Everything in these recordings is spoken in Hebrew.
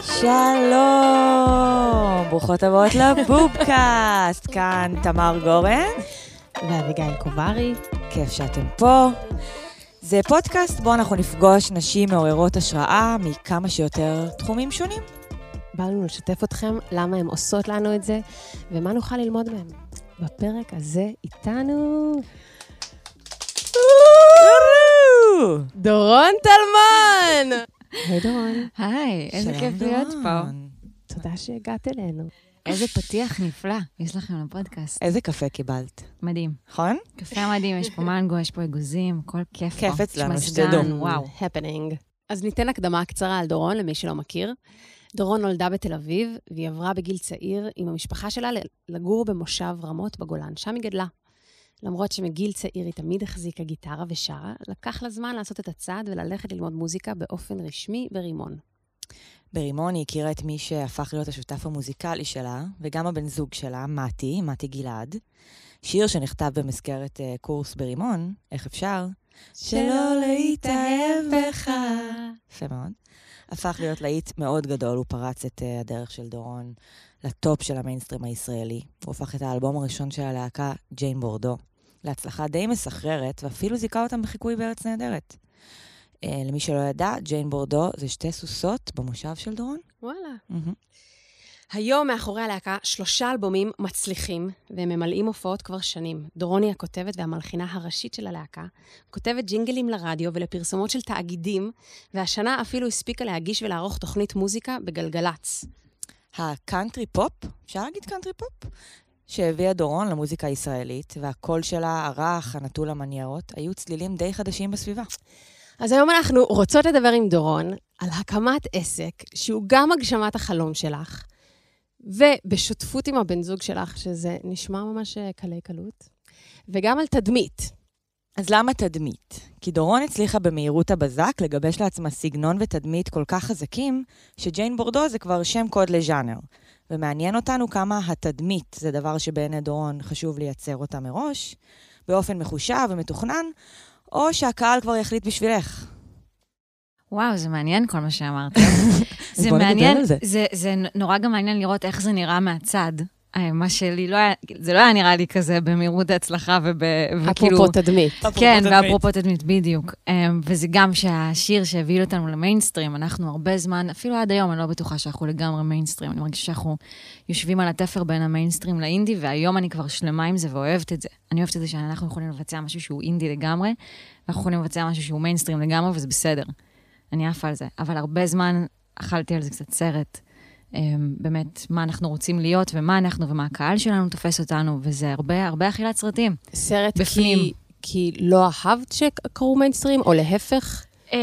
שלום, ברוכות הבאות לבובקאסט, כאן תמר גורן. ואביגיל קוברי. כיף שאתם פה. זה פודקאסט בו אנחנו נפגוש נשים מעוררות השראה מכמה שיותר תחומים שונים. בא לנו לשתף אתכם למה הן עושות לנו את זה, ומה נוכל ללמוד מהן. בפרק הזה איתנו... דורון טלמן! היי דורון. היי, איזה כיף להיות פה. תודה שהגעת אלינו. איזה פתיח נפלא יש לכם לפודקאסט. איזה קפה קיבלת, מדהים. נכון? קפה מדהים, יש פה מנגו, יש פה אגוזים, הכל כיף פה. כיף אצלנו, שתדעו. וואו. הפנינג. אז ניתן הקדמה קצרה על דורון, למי שלא מכיר. דורון נולדה בתל אביב, והיא עברה בגיל צעיר עם המשפחה שלה לגור במושב רמות בגולן, שם היא גדלה. למרות שמגיל צעיר היא תמיד החזיקה גיטרה ושרה, לקח לה זמן לעשות את הצעד וללכת ללמוד מוזיקה באופן רשמי ברימון. ברימון היא הכירה את מי שהפך להיות השותף המוזיקלי שלה, וגם הבן זוג שלה, מתי, מתי גלעד. שיר שנכתב במסגרת uh, קורס ברימון, איך אפשר? שלא להתאהב בך. יפה מאוד. הפך להיות להיט מאוד גדול, הוא פרץ את uh, הדרך של דורון לטופ של המיינסטרים הישראלי. הוא הפך את האלבום הראשון של הלהקה, ג'יין בורדו, להצלחה די מסחררת, ואפילו זיכה אותם בחיקוי בארץ נהדרת. Uh, למי שלא ידע, ג'יין בורדו זה שתי סוסות במושב של דורון. וואלה. Mm-hmm. היום מאחורי הלהקה שלושה אלבומים מצליחים, והם ממלאים הופעות כבר שנים. דורוני הכותבת והמלחינה הראשית של הלהקה, כותבת ג'ינגלים לרדיו ולפרסומות של תאגידים, והשנה אפילו הספיקה להגיש ולערוך תוכנית מוזיקה בגלגלצ. הקאנטרי פופ, אפשר להגיד קאנטרי פופ? שהביאה דורון למוזיקה הישראלית, והקול שלה, הרך, הנטול המניירות, היו צלילים די חדשים בסביבה. אז היום אנחנו רוצות לדבר עם דורון על הקמת עסק שהוא גם הגשמת החלום שלך, ובשותפות עם הבן זוג שלך, שזה נשמע ממש אה, קלי קלות, וגם על תדמית. אז למה תדמית? כי דורון הצליחה במהירות הבזק לגבש לעצמה סגנון ותדמית כל כך חזקים, שג'יין בורדו זה כבר שם קוד לז'אנר. ומעניין אותנו כמה התדמית זה דבר שבעיני דורון חשוב לייצר אותה מראש, באופן מחושב ומתוכנן, או שהקהל כבר יחליט בשבילך. וואו, זה מעניין כל מה שאמרת. זה מעניין, זה. זה, זה נורא גם מעניין לראות איך זה נראה מהצד. מה שלי לא היה, זה לא היה נראה לי כזה במהירות ההצלחה וב... וכאילו... אפרופו תדמית. כן, ואפרופו תדמית, בדיוק. אמ, וזה גם שהשיר שהביא אותנו למיינסטרים, אנחנו הרבה זמן, אפילו עד היום, אני לא בטוחה שאנחנו לגמרי מיינסטרים, אני מרגישה שאנחנו יושבים על התפר בין המיינסטרים לאינדי, והיום אני כבר שלמה עם זה ואוהבת את זה. אני אוהבת את זה שאנחנו יכולים לבצע משהו שהוא אינדי לגמרי, ואנחנו יכולים לבצע משהו שהוא מיינסטרים לגמרי, וזה בסדר. אני עפה על זה. אבל הרבה זמן אכלתי על זה קצת סרט. אמ, באמת, מה אנחנו רוצים להיות, ומה אנחנו, ומה הקהל שלנו תופס אותנו, וזה הרבה, הרבה אכילת סרטים. סרט בפנים. כי, כי לא אהבת שקראו מיינסטרים, או להפך? אה,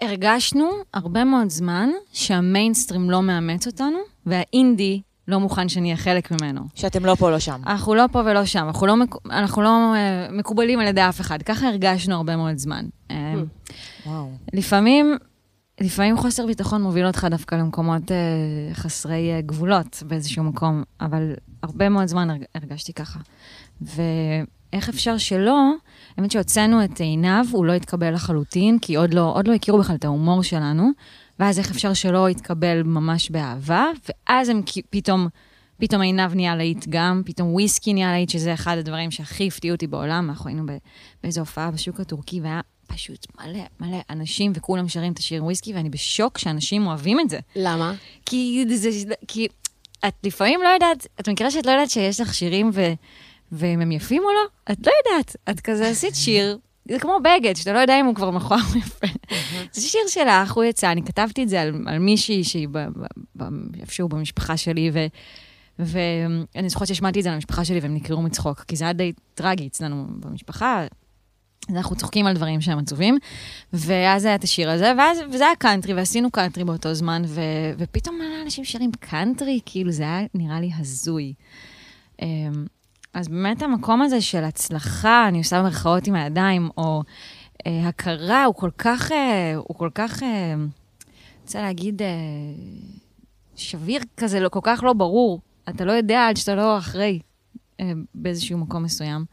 הרגשנו הרבה מאוד זמן שהמיינסטרים לא מאמץ אותנו, והאינדי לא מוכן שנהיה חלק ממנו. שאתם לא פה, לא שם. אנחנו לא פה ולא שם, אנחנו לא, מק- אנחנו לא אה, מקובלים על ידי אף אחד. ככה הרגשנו הרבה מאוד זמן. אה, וואו. לפעמים, לפעמים חוסר ביטחון מוביל אותך דווקא למקומות אה, חסרי אה, גבולות באיזשהו מקום, אבל הרבה מאוד זמן הרג, הרגשתי ככה. ואיך אפשר שלא? האמת שהוצאנו את עינב, הוא לא התקבל לחלוטין, כי עוד לא, עוד לא הכירו בכלל את ההומור שלנו, ואז איך אפשר שלא יתקבל ממש באהבה, ואז הם פתאום... פתאום עינב נהיה להיט גם, פתאום וויסקי נהיה להיט, שזה אחד הדברים שהכי הפתיעו אותי בעולם. אנחנו היינו באיזו הופעה בשוק הטורקי, והיה פשוט מלא מלא אנשים, וכולם שרים את השיר וויסקי, ואני בשוק שאנשים אוהבים את זה. למה? כי זה... כי את לפעמים לא יודעת, את מכירה שאת לא יודעת שיש לך שירים ו, ואם הם יפים או לא? את לא יודעת. את כזה עשית שיר, זה כמו בגד, שאתה לא יודע אם הוא כבר מכוער או יפה. זה שיר שלך, הוא יצא, אני כתבתי את זה על, על מישהי שהיא איפשהו במשפחה שלי, ו... ואני זוכרת שהשמעתי את זה למשפחה שלי והם נקרעו מצחוק, כי זה היה די טרגי אצלנו במשפחה. אז אנחנו צוחקים על דברים שהם עצובים, ואז היה את השיר הזה, ואז, וזה היה קאנטרי, ועשינו קאנטרי באותו זמן, ו, ופתאום מלא אנשים שרים קאנטרי, כאילו זה היה נראה לי הזוי. אמ, אז באמת המקום הזה של הצלחה, אני עושה במרכאות עם הידיים, או אה, הכרה, הוא כל כך, אה, הוא כל כך, אה, רוצה להגיד, אה, שביר כזה, לא, כל כך לא ברור. אתה לא יודע עד שאתה לא אחרי אה, באיזשהו מקום מסוים.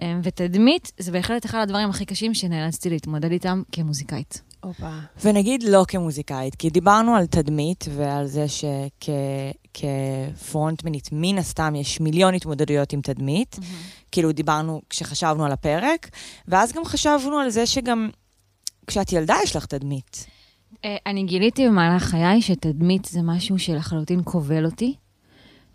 אמ, ותדמית זה בהחלט אחד הדברים הכי קשים שנאלצתי להתמודד איתם כמוזיקאית. הופה. ונגיד לא כמוזיקאית, כי דיברנו על תדמית ועל זה שכפרונטמנית, מן הסתם יש מיליון התמודדויות עם תדמית. כאילו דיברנו כשחשבנו על הפרק, ואז גם חשבנו על זה שגם כשאת ילדה יש לך תדמית. אה, אני גיליתי במהלך חיי שתדמית זה משהו שלחלוטין כובל אותי,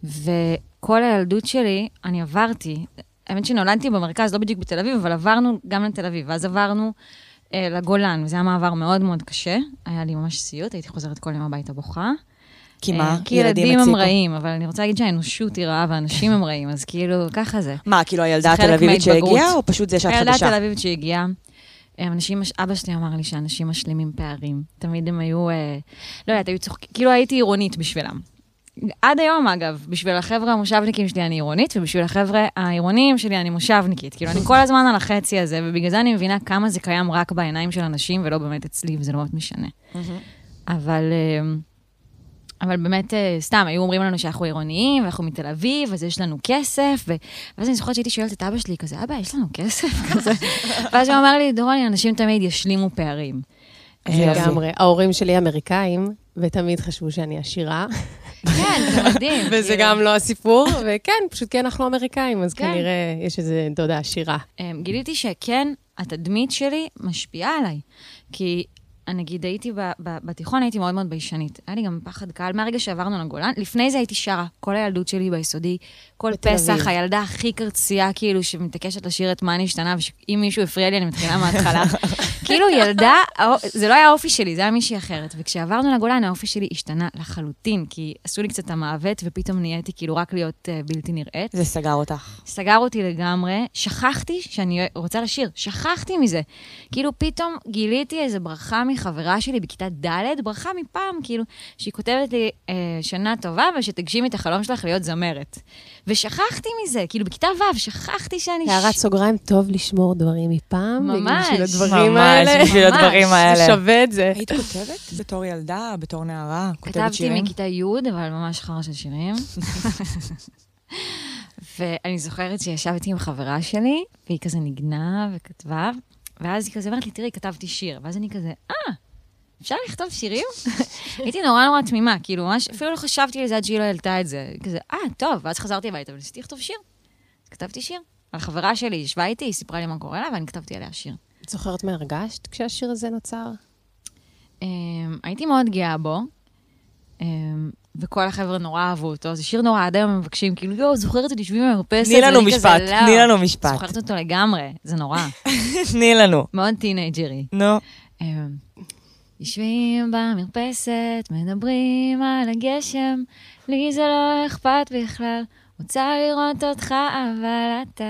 וכל הילדות שלי, אני עברתי, האמת שנולדתי במרכז, לא בדיוק בתל אביב, אבל עברנו גם לתל אביב, ואז עברנו אה, לגולן, וזה היה מעבר מאוד מאוד קשה. היה לי ממש סיוט, הייתי חוזרת כל יום הביתה בוכה. כי אה, מה? כי ילדים הם? רעים, אבל אני רוצה להגיד שהאנושות היא רעה ואנשים הם רעים, אז כאילו, ככה זה. מה, כאילו הילדה התל אביבית. שהגיעה, או פשוט זה שאת הילדה חדשה? תל אביבית שהגיעה, אנשים, אבא שלי אמר לי שאנשים משלימים פערים. תמיד הם היו, אה, לא יודעת, היו צוחקים, כאילו הייתי עירונית בשבילם. עד היום, אגב, בשביל החבר'ה המושבניקים שלי אני עירונית, ובשביל החבר'ה העירוניים שלי אני מושבניקית. כאילו, אני כל הזמן על החצי הזה, ובגלל זה אני מבינה כמה זה קיים רק בעיניים של אנשים, ולא באמת אצלי, וזה לא באמת משנה. מהמם. אבל, אה, אבל באמת, אה, סתם, היו אומרים לנו שאנחנו עירוניים, ואנחנו מתל אביב, אז יש לנו כסף, ו... ואז אני זוכרת שהייתי שואלת את אבא שלי, כזה, אבא, יש לנו כסף? כזה. ואז הוא אמר לי, דורוני, אנשים תמיד ישלימו פערים. יופי. לגמרי. ההורים שלי אמריקאים, ותמיד חשבו שאני עשירה. כן, זה מדהים. וזה כאילו. גם לא הסיפור, וכן, פשוט כי אנחנו אמריקאים, אז כן. כנראה יש איזה דודה עשירה. אמ, גיליתי שכן, התדמית שלי משפיעה עליי. כי, נגיד, הייתי ב- ב- בתיכון, הייתי מאוד מאוד ביישנית. היה לי גם פחד קהל מהרגע שעברנו לגולן. לפני זה הייתי שרה, כל הילדות שלי ביסודי, כל פסח, אביב. הילדה הכי קרצייה, כאילו, שמתעקשת לשיר את מה נשתנה, ואם מישהו הפריע לי, אני מתחילה מההתחלה. כאילו, ילדה, זה לא היה האופי שלי, זה היה מישהי אחרת. וכשעברנו לגולן, האופי שלי השתנה לחלוטין, כי עשו לי קצת את המעוות, ופתאום נהייתי כאילו רק להיות uh, בלתי נראית. זה סגר אותך. סגר אותי לגמרי, שכחתי שאני רוצה לשיר, שכחתי מזה. כאילו פתאום גיליתי איזו ברכה מחברה שלי בכיתה ד', ברכה מפעם, כאילו, שהיא כותבת לי, אה, שנה טובה, ושתגשימי את החלום שלך להיות זמרת. ושכחתי מזה, כאילו בכיתה ו', שכחתי שאני... הערת סוגריים, טוב לשמור דברים מפעם. ממש. בשביל הדברים ממש, האלה. בשביל ממש. הדברים האלה. זה שווה את זה. היית כותבת בתור ילדה, בתור נערה? כותבת כתבתי שירים? מכיתה י', אבל ממש חרא של שירים. ואני זוכרת שישבתי עם חברה שלי, והיא כזה ניגנה וכתבה, ואז היא כזה אומרת לי, תראי, כתבתי שיר. ואז אני כזה, אה, אפשר לכתוב שירים? הייתי נורא נורא תמימה, כאילו, ממש, אפילו לא חשבתי על זה עד שהיא לא העלתה את זה. כזה, אה, טוב, ואז חזרתי הביתה וניסיתי לכתוב שיר. אז כתבתי שיר. החברה שלי ישבה איתי, היא סיפרה לי מה קורה לה, ואני כתבתי עליה שיר. את זוכרת מה הרגשת כשהשיר הזה נוצר? Um, הייתי מאוד גאה בו, וכל החבר'ה נורא אהבו אותו. זה שיר נורא, עד היום הם מבקשים, כאילו, יואו, זוכרת את יושבים במרפסת? תני לנו משפט, "לא." תני לנו משפט. זוכרת אותו לגמרי, זה נורא. תני לנו. מאוד טינג'רי. נו. Um, יושבים במרפסת, מדברים על הגשם, לי זה לא אכפת בכלל. רוצה לראות אותך, אבל אתה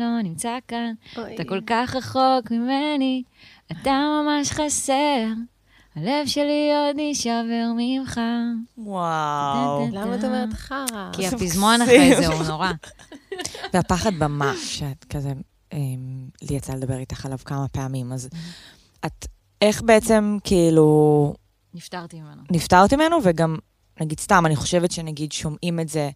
לא נמצא כאן. אתה כל כך רחוק ממני, אתה ממש חסר. הלב שלי עוד יישבר ממך. וואו. למה את אומרת חרא? כי הפזמון. אחרי זה הוא נורא. והפחד במה, שאת כזה, אמ, לי יצא לדבר איתך עליו כמה פעמים, אז את, איך בעצם, כאילו, נפטרתי ממנו. נפטרת ממנו, וגם, נגיד, סתם, אני חושבת שנגיד שומעים את זה,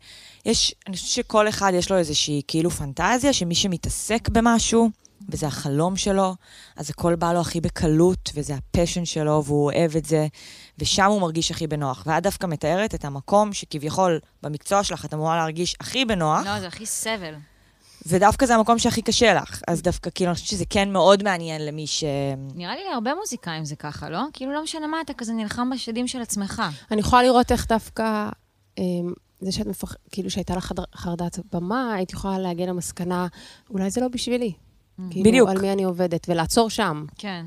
יש, אני חושבת שכל אחד יש לו איזושהי כאילו פנטזיה, שמי שמתעסק במשהו, וזה החלום שלו, אז הכל בא לו הכי בקלות, וזה הפשן שלו, והוא אוהב את זה, ושם הוא מרגיש הכי בנוח. ואת דווקא מתארת את המקום שכביכול במקצוע שלך את אמורה להרגיש הכי בנוח, לא, זה הכי סבל. ודווקא זה המקום שהכי קשה לך. אז דווקא, כאילו, אני חושבת שזה כן מאוד מעניין למי ש... נראה לי להרבה מוזיקאים זה ככה, לא? כאילו, לא משנה מה, אתה כזה נלחם בשדים של עצמך. אני יכולה לראות איך דווקא, אמ, זה שאת מפח... כאילו שהייתה לך חרדת במה, היית יכולה להגיע למסקנה, אולי זה לא בשבילי. כאילו, בדיוק. על מי אני עובדת, ולעצור שם. כן.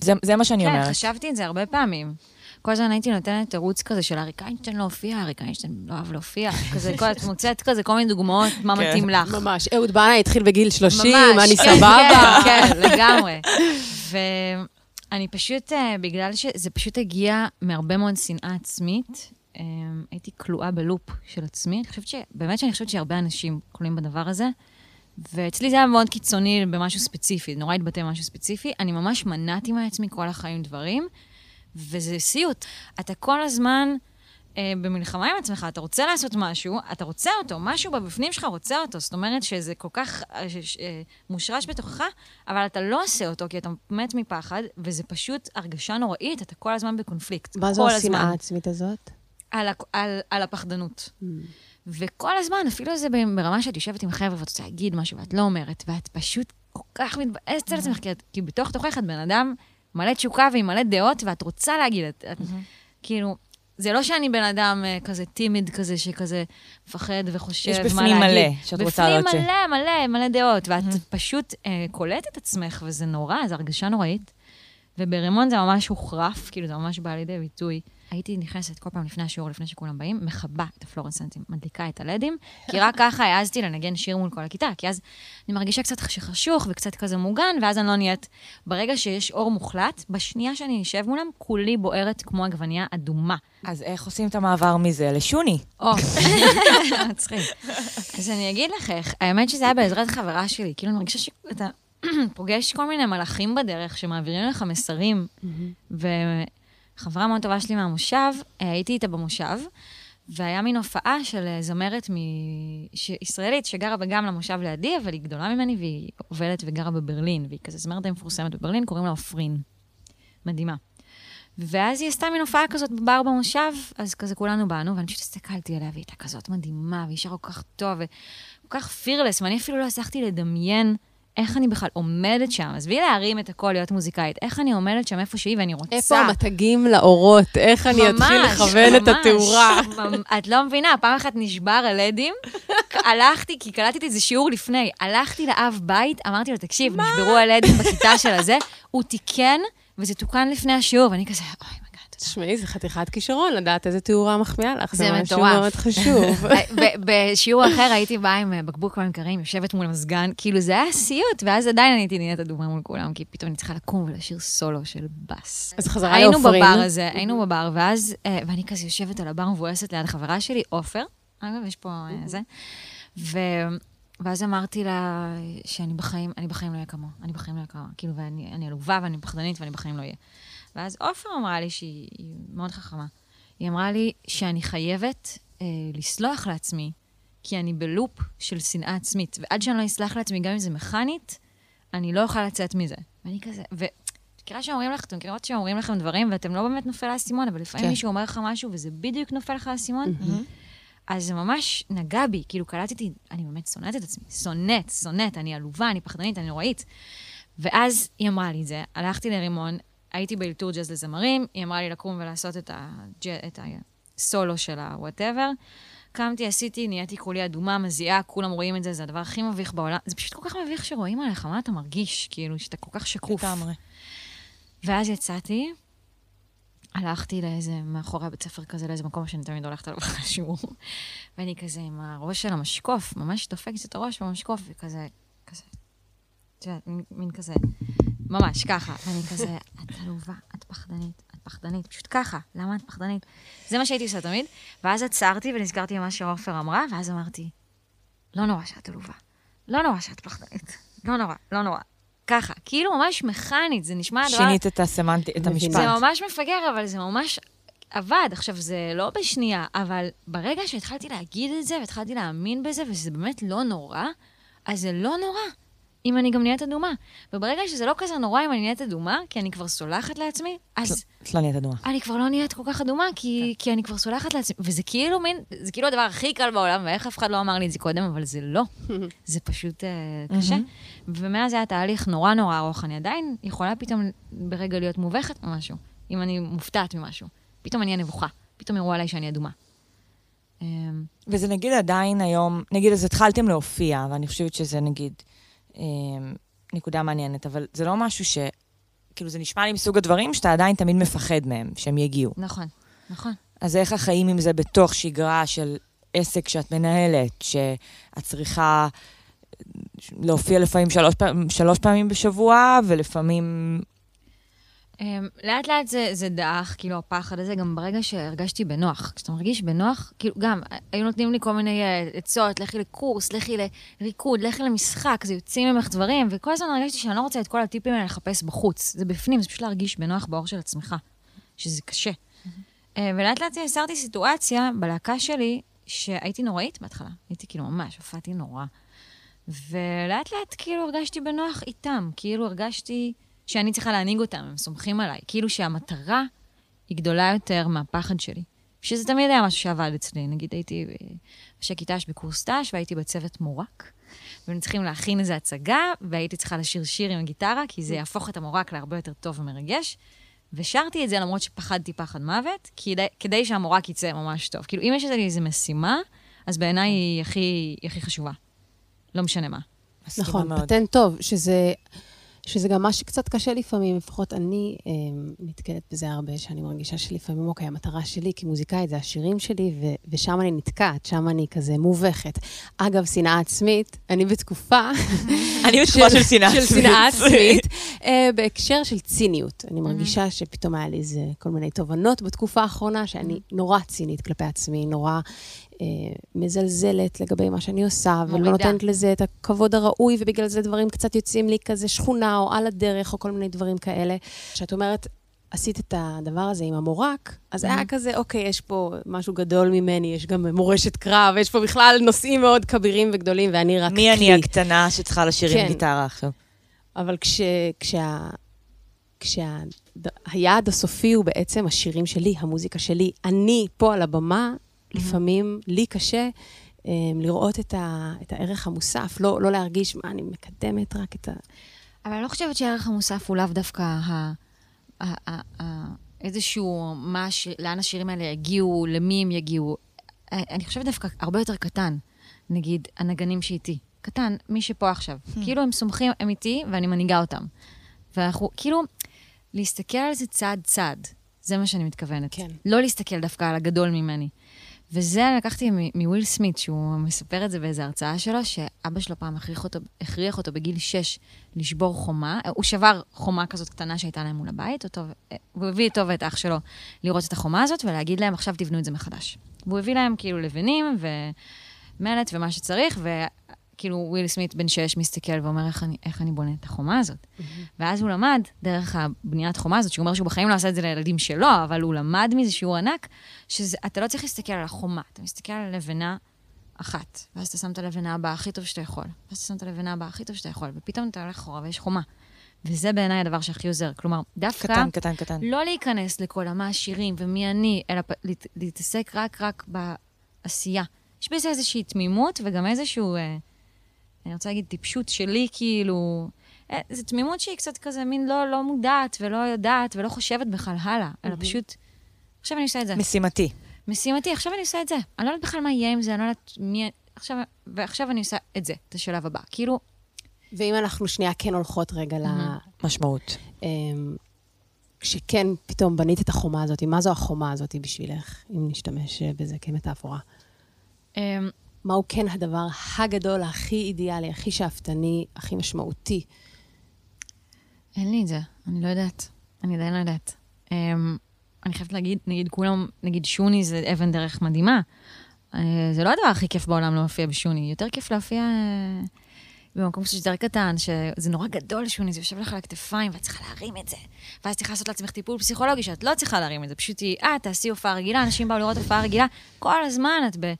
זה, זה מה שאני כן, אומרת. חשבתי את זה הרבה פעמים. כל הזמן הייתי נותנת תירוץ כזה של אריק איינשטיין לא הופיע, אריק איינשטיין לא אוהב להופיע. כזה, כל- את מוצאת כזה כל מיני דוגמאות, מה כן. מתאים לך. ממש. אהוד בנאי התחיל בגיל 30, ממש, אני כן, סבבה. כן, כן, לגמרי. ואני פשוט, אה, בגלל שזה פשוט הגיע מהרבה מאוד שנאה עצמית, אה, הייתי כלואה בלופ של עצמי. אני חושבת ש... באמת שאני חושבת שהרבה אנשים כלואים בדבר הזה. ואצלי זה היה מאוד קיצוני במשהו ספציפי, נורא התבטא במשהו ספציפי. אני ממש מנעתי מעצמי כל החיים דברים, וזה סיוט. אתה כל הזמן אה, במלחמה עם עצמך, אתה רוצה לעשות משהו, אתה רוצה אותו, משהו בבפנים שלך רוצה אותו. זאת אומרת שזה כל כך אה, אה, מושרש בתוכך, אבל אתה לא עושה אותו כי אתה מת מפחד, וזה פשוט הרגשה נוראית, אתה כל הזמן בקונפליקט. מה זו השנאה. העצמית הזאת? על, על, על הפחדנות. וכל הזמן, אפילו זה ברמה שאת יושבת עם חבר'ה ואת רוצה להגיד משהו ואת לא אומרת, ואת פשוט כל כך מתבאסת על עצמך, כי, בתוך תוכך את בן אדם מלא תשוקה ועם מלא דעות, ואת רוצה להגיד, את, את, כאילו, זה לא שאני בן אדם אה, כזה טימיד כזה, שכזה מפחד וחושב יש מה בפנים להגיד. מלא שאת רוצה להוציא. בפנים מלא, מלא, מלא דעות, ואת פשוט אה, קולטת את עצמך, וזה נורא, זו הרגשה נוראית. וברימון זה ממש הוחרף, כאילו זה ממש בא לידי ביטוי. הייתי נכנסת כל פעם לפני השיעור, לפני שכולם באים, מכבה את הפלורנסנטים, מדליקה את הלדים, כי רק ככה העזתי לנגן שיר מול כל הכיתה, כי אז אני מרגישה קצת שחשוך וקצת כזה מוגן, ואז אני לא נהיית... ברגע שיש אור מוחלט, בשנייה שאני אשב מולם, כולי בוערת כמו עגבנייה אדומה. אז איך עושים את המעבר מזה לשוני? או, מצחיק. אז אני אגיד לך איך, האמת שזה היה בעזרת חברה שלי, כאילו אני מרגישה שאתה פוגש כל מיני מלאכים בדרך שמעבירים לך מסרים, וחברה מאוד טובה שלי מהמושב, אה, הייתי איתה במושב, והיה מין הופעה של אה, זמרת מ... ש... ישראלית שגרה גם למושב לידי, אבל היא גדולה ממני והיא עובדת וגרה בברלין, והיא כזה זמרת די מפורסמת בברלין, קוראים לה עופרין. מדהימה. ואז היא עשתה מין הופעה כזאת בבר במושב, אז כזה כולנו באנו, ואני פשוט הסתכלתי עליה, והיא הייתה כזאת מדהימה, והיא שרה כל כך טוב, וכל כך פירלס, ואני אפילו לא הצלחתי לדמיין איך אני בכלל עומדת שם. עזבי להרים את הכל, להיות מוזיקאית, איך אני עומדת שם איפה שהיא, ואני רוצה... איפה המתגים לאורות? איך אני אתחיל ממש, לכוון את ממש. התאורה? את לא מבינה, פעם אחת נשבר הלדים, הלכתי, כי קלטתי איזה שיעור לפני, הלכתי לאב בית, אמרתי לו, תקשיב, נשברו הלדים בכיתה של הזה, הוא תיקן, וזה תוקן לפני השיעור, ואני כזה, אוי. תשמעי, זה חתיכת כישרון לדעת איזה תאורה מחמיאה לך. זה משהו. מאוד חשוב. בשיעור אחר הייתי באה עם אה, בקבוק מים קרים, יושבת מול המזגן, כאילו זה היה סיוט, ואז עדיין הייתי נהיית אדומה מול כולם, כי פתאום אני צריכה לקום ולשיר סולו של בס. אז חזרה היינו לעופרין. בבר הזה, היינו בבר, ואז, אה, ואני כזה יושבת על הבר מבואסת ליד חברה שלי, עופר, אגב, יש פה אה, זה, ו... ואז אמרתי לה שאני בחיים, אני בחיים לא אהיה כמוה, אני בחיים לא אהיה כמוה, כאילו, ואני אני עלובה ואני פחדנית ואני בחיים לא אהיה. ואז עופר אמרה לי שהיא היא מאוד חכמה. היא אמרה לי שאני חייבת אה, לסלוח לעצמי, כי אני בלופ של שנאה עצמית, ועד שאני לא אסלח לעצמי, גם אם זה מכנית, אני לא אוכל לצאת מזה. ואני כזה, ו... מכירה שאומרים לך, אתם מכירות שאומרים לכם דברים ואתם לא באמת נופל האסימון, אבל לפעמים כן. מישהו אומר לך משהו וזה בדיוק נופל לך האסימון? אז זה ממש נגע בי, כאילו קלטתי, אני באמת שונאת את עצמי, שונאת, שונאת, אני עלובה, אני פחדנית, אני נוראית. ואז היא אמרה לי את זה, הלכתי לרימון, הייתי באלתור ג'אז לזמרים, היא אמרה לי לקום ולעשות את, הג'... את הסולו של ה-whatever. קמתי, עשיתי, נהייתי כולי אדומה, מזיעה, כולם רואים את זה, זה הדבר הכי מביך בעולם. זה פשוט כל כך מביך שרואים עליך, מה אתה מרגיש, כאילו, שאתה כל כך שקוף. לגמרי. ואז יצאתי, הלכתי לאיזה, מאחורי הבית ספר כזה, לאיזה מקום שאני תמיד הולכת עליו אחרי השיעור, ואני כזה עם הראש של המשקוף, ממש דופקת את הראש במשקוף, וכזה, כזה, את יודעת, מין כזה, ממש ככה, ואני כזה, את עלובה, את פחדנית, את פחדנית, פשוט ככה, למה את פחדנית? זה מה שהייתי עושה תמיד, ואז עצרתי ונזכרתי במה שעופר אמרה, ואז אמרתי, לא נורא שאת עלובה, לא נורא שאת פחדנית, לא נורא, לא נורא. ככה, כאילו ממש מכנית, זה נשמע הדבר... שינית את הסמנטי, את. המשפט. זה ממש מפגר, אבל זה ממש עבד. עכשיו, זה לא בשנייה, אבל ברגע שהתחלתי להגיד את זה, והתחלתי להאמין בזה, וזה באמת לא נורא, אז זה לא נורא אם אני גם נהיית אדומה. וברגע שזה לא כזה נורא אם אני נהיית אדומה, כי אני כבר סולחת לעצמי, אז את לא נהיית אדומה. אני כבר לא נהיית כל כך אדומה, כי, כי אני כבר סולחת לעצמי. וזה כאילו מין, זה כאילו הדבר הכי קל בעולם, ואיך אף אחד לא אמר לי את זה קודם, אבל זה לא. זה פשוט uh, קשה. ומאז היה תהליך נורא נורא ארוך. אני עדיין יכולה פתאום ברגע להיות מובכת ממשהו, אם אני מופתעת ממשהו. פתאום אני אהיה נבוכה, פתאום יראו עליי שאני אדומה. אמ, וזה נגיד עדיין היום, נגיד אז התחלתם להופיע, ואני חושבת שזה נגיד נקודה מעניינת, אבל זה לא משהו ש... כאילו זה נשמע לי מסוג הדברים שאתה עדיין תמיד מפחד מהם, שהם יגיעו. נכון, נכון. אז איך החיים עם זה בתוך שגרה של עסק שאת מנהלת, שאת צריכה להופיע לפעמים שלוש, פעמים, שלוש פעמים בשבוע, ולפעמים... Um, לאט לאט זה, זה דעך, כאילו הפחד הזה, גם ברגע שהרגשתי בנוח. כשאתה מרגיש בנוח, כאילו גם, היו נותנים לי כל מיני אה, עצות, לכי לקורס, לכי לריקוד, לכי למשחק, זה יוצאים ממך דברים, וכל הזמן הרגשתי שאני לא רוצה את כל הטיפים האלה לחפש בחוץ. זה בפנים, זה פשוט להרגיש בנוח באור של עצמך, שזה קשה. אה, ולאט לאט יצרתי סיטואציה בלהקה שלי, שהייתי נוראית בהתחלה. הייתי כאילו ממש, הופעתי נורא. ולאט לאט כאילו הרגשתי בנוח איתם, כאילו הרגשתי שאני צריכה להנהיג אותם, הם סומכים עליי. כאילו שהמטרה היא גדולה יותר מהפחד שלי. שזה תמיד היה משהו שעבד אצלי. נגיד הייתי ראשי כיתה בקורס ת"ש והייתי בצוות מורק, והיינו צריכים להכין איזו הצגה, והייתי צריכה לשיר שיר עם הגיטרה, כי זה יהפוך את המורק להרבה יותר טוב ומרגש. ושרתי את זה למרות שפחדתי פחד מוות, כדי, כדי שהמורק יצא ממש טוב. כאילו, אם יש לי איזו משימה, אז בעיניי היא הכי, היא הכי חשובה. לא משנה מה. נכון, פטנט טוב, שזה... שזה גם מה שקצת קשה לפעמים, לפחות אני אה, נתקלת בזה הרבה, שאני מרגישה שלפעמים, אוקיי, המטרה שלי כמוזיקאית זה השירים שלי, ו- ושם אני נתקעת, שם אני כזה מובכת. אגב, שנאה עצמית, אני בתקופה... אני בתקופה של שנאה עצמית. של שנאה עצמית, אה, בהקשר של ציניות. אני מרגישה שפתאום היה לי איזה כל מיני תובנות בתקופה האחרונה, שאני נורא צינית כלפי עצמי, נורא מזלזלת לגבי מה שאני עושה, מורידה. ולא נותנת לזה את הכבוד הראוי, ובגלל זה דברים קצת יוצאים לי כזה שכונה, או על הדרך, או כל מיני דברים כאלה. כשאת אומרת, עשית את הדבר הזה עם המורק, אז היה כזה, אוקיי, יש פה משהו גדול ממני, יש גם מורשת קרב, יש פה בכלל נושאים מאוד כבירים וגדולים, ואני רק מי כלי. אני הקטנה שצריכה לשיר כן. עם גיטרה עכשיו? אבל כש... כשה... כשהיעד הסופי הוא בעצם השירים שלי, המוזיקה שלי, אני פה על הבמה, לפעמים לי קשה um, לראות את, ה, את הערך המוסף, לא, לא להרגיש מה אני מקדמת רק את ה... אבל אני לא חושבת שהערך המוסף הוא לאו דווקא ה, ה, ה, ה, איזשהו, מה, ש, לאן השירים האלה יגיעו, למי הם יגיעו. אני חושבת דווקא הרבה יותר קטן. נגיד, הנגנים שאיתי. קטן, מי שפה עכשיו. Hmm. כאילו הם סומכים, הם איתי, ואני מנהיגה אותם. ואנחנו, כאילו, להסתכל על זה צעד-צעד. זה מה שאני מתכוונת. כן. לא להסתכל דווקא על הגדול ממני. וזה לקחתי מוויל סמית, שהוא מספר את זה באיזו הרצאה שלו, שאבא שלו פעם הכריח אותו, הכריח אותו בגיל 6 לשבור חומה. הוא שבר חומה כזאת קטנה שהייתה להם מול הבית, אותו, והוא הביא איתו ואת אח שלו לראות את החומה הזאת ולהגיד להם, עכשיו תבנו את זה מחדש. והוא הביא להם כאילו לבנים ומלט ומה שצריך, כאילו וויל סמית בן שש מסתכל ואומר, איך אני, איך אני בונה את החומה הזאת? Mm-hmm. ואז הוא למד, דרך הבניית חומה הזאת, שהוא אומר שהוא בחיים לא עשה את זה לילדים שלו, אבל הוא למד מזה שהוא ענק, שאתה לא צריך להסתכל על החומה, אתה מסתכל על לבנה אחת, ואז אתה שם את הלבנה הבאה הכי טוב שאתה יכול, ואז אתה שם את הלבנה הבאה הכי טוב שאתה יכול, ופתאום אתה הולך אחורה ויש חומה. וזה בעיניי הדבר שהכי עוזר. כלומר, דווקא... קטן, קטן, קטן. לא להיכנס לכל המה השירים ומי אני, אלא להתעסק רק רק בעשייה. יש בזה איזושהי תמימות וגם איזשהו... אה, אני רוצה להגיד טיפשות שלי, כאילו... אה, זו תמימות שהיא קצת כזה מין לא, לא מודעת ולא יודעת ולא חושבת בכלל הלאה, אלא פשוט, עכשיו אני עושה את זה. משימתי. משימתי, עכשיו אני עושה את זה. אני לא יודעת בכלל מה יהיה עם זה, אני לא יודעת מי... עכשיו, ועכשיו אני עושה את זה, את השלב הבא. כאילו... ואם אנחנו שנייה כן הולכות רגע למשמעות. אמ, כשכן פתאום בנית את החומה הזאת, מה זו החומה הזאת בשבילך, אם נשתמש בזה כמטאפורה? מהו כן הדבר הגדול, הכי אידיאלי, הכי שאפתני, הכי משמעותי? אין לי את זה, אני לא יודעת. אני עדיין לא יודעת. Um, אני חייבת להגיד, נגיד כולם, נגיד שוני זה אבן דרך מדהימה. Uh, זה לא הדבר הכי כיף בעולם להופיע בשוני, יותר כיף להופיע uh, במקום קצת יותר קטן, שזה נורא גדול שוני, זה יושב לך על הכתפיים, ואת צריכה להרים את זה. ואז צריכה לעשות לעצמך טיפול פסיכולוגי, שאת לא צריכה להרים את זה, פשוט היא, אה, תעשי הופעה רגילה, אנשים באו לראות הופעה רגילה, כל הזמן את ב...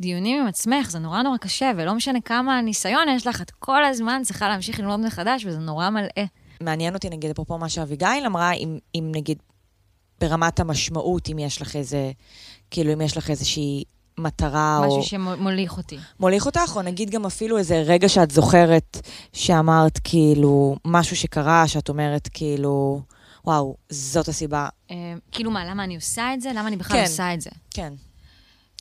דיונים עם עצמך, זה נורא נורא קשה, ולא משנה כמה ניסיון יש לך, את כל הזמן צריכה להמשיך ללמוד מחדש, וזה נורא מלאה. מעניין אותי, נגיד, אפרופו מה שאביגיל אמרה, אם, אם נגיד ברמת המשמעות, אם יש לך איזה, כאילו, אם יש לך איזושהי מטרה משהו או... משהו שמוליך אותי. מוליך אותך, או נגיד גם אפילו איזה רגע שאת זוכרת שאמרת, כאילו, משהו שקרה, שאת אומרת, כאילו, וואו, זאת הסיבה. אה, כאילו מה, למה אני עושה את זה? למה אני בכלל כן, עושה את זה? כן.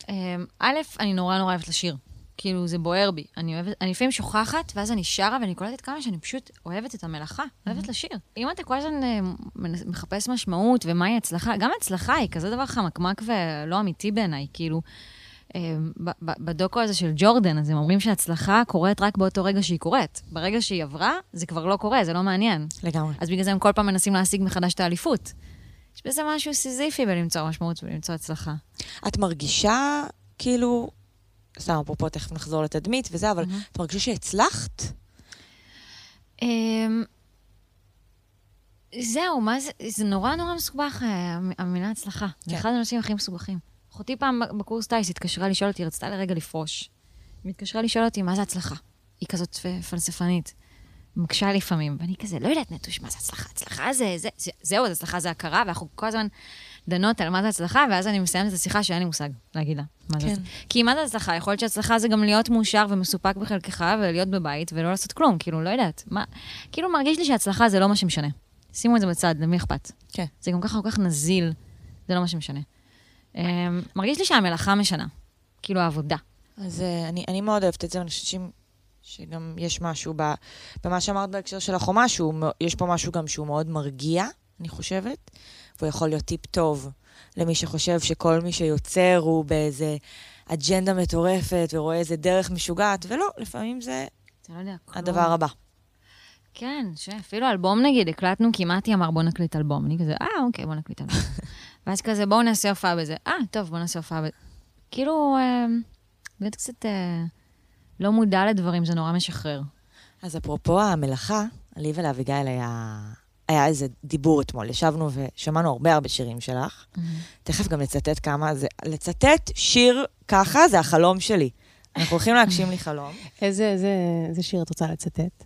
אמ, א', אני נורא נורא אוהבת לשיר. כאילו, זה בוער בי. אני אוהבת, אני לפעמים שוכחת, ואז אני שרה, ואני קולטת כמה שאני פשוט אוהבת את המלאכה, אוהבת. לשיר. אם אתה כל הזמן אה, מחפש משמעות ומהי הצלחה, גם הצלחה היא כזה דבר חמקמק ולא אמיתי בעיניי, כאילו... אה, בדוקו הזה של ג'ורדן, אז הם אומרים שהצלחה קורית רק באותו רגע שהיא קורית. ברגע שהיא עברה, זה כבר לא קורה, זה לא מעניין. לגמרי. אז בגלל זה הם כל פעם מנסים להשיג מחדש את האליפות. יש בזה משהו סיזיפי בלמצוא משמעות ולמצוא הצלחה. את מרגישה, כאילו, סתם, אפרופו, תכף נחזור לתדמית וזה, אבל mm-hmm. את מרגישה שהצלחת? Um, זהו, מה זה, זה נורא נורא מסובך, אה, המילה הצלחה. זה כן. אחד הנושאים הכי מסובכים. אחותי פעם בקורס טיס התקשרה לשאול אותי, רצתה לרגע לפרוש. היא התקשרה לשאול אותי, מה זה הצלחה? היא כזאת פלספנית. מקשה לפעמים, ואני כזה, לא יודעת נטוש, מה זה הצלחה? הצלחה זה, זה, זה זהו, אז הצלחה זה הכרה, ואנחנו כל הזמן דנות על מה זה הצלחה, ואז אני מסיימת את השיחה שאין לי מושג להגיד לה. מה זה כן. הצלחה. כי מה זה הצלחה? יכול להיות שהצלחה זה גם להיות מאושר ומסופק בחלקך, ולהיות בבית ולא לעשות כלום, כאילו, לא יודעת. מה, כאילו, מרגיש לי שהצלחה זה לא מה שמשנה. שימו את זה בצד, למי אכפת? כן. זה גם ככה כל כך נזיל, זה לא מה שמשנה. אמ, מרגיש לי שהמלאכה משנה, כאילו העבודה. אז אה, אני, אני מאוד אוהבת את זה, ואני חושבת ש- שגם יש משהו ב, במה שאמרת בהקשר של החומה, שהוא, מאו- יש פה משהו גם שהוא מאוד מרגיע, אני חושבת, והוא יכול להיות טיפ טוב למי שחושב שכל מי שיוצר הוא באיזה אג'נדה מטורפת ורואה איזה דרך משוגעת, ולא, לפעמים זה לא יודע, כלום. הדבר הבא. כן, שאפילו אלבום נגיד, הקלטנו, כי מתי אמר בוא נקליט אלבום. אני כזה, אה, אוקיי, בוא נקליט אלבום. ואז כזה, בואו נעשה הופעה בזה. אה, טוב, בואו נעשה הופעה בזה. כאילו, אה, באמת קצת אה, לא מודע לדברים, זה נורא משחרר. אז אפרופו המלאכה, לי ולאביגיל היה, היה איזה דיבור אתמול. ישבנו ושמענו הרבה הרבה שירים שלך. תכף גם לצטט כמה זה... לצטט שיר ככה זה החלום שלי. אנחנו הולכים להגשים לי חלום. איזה, איזה, איזה שיר את רוצה לצטט?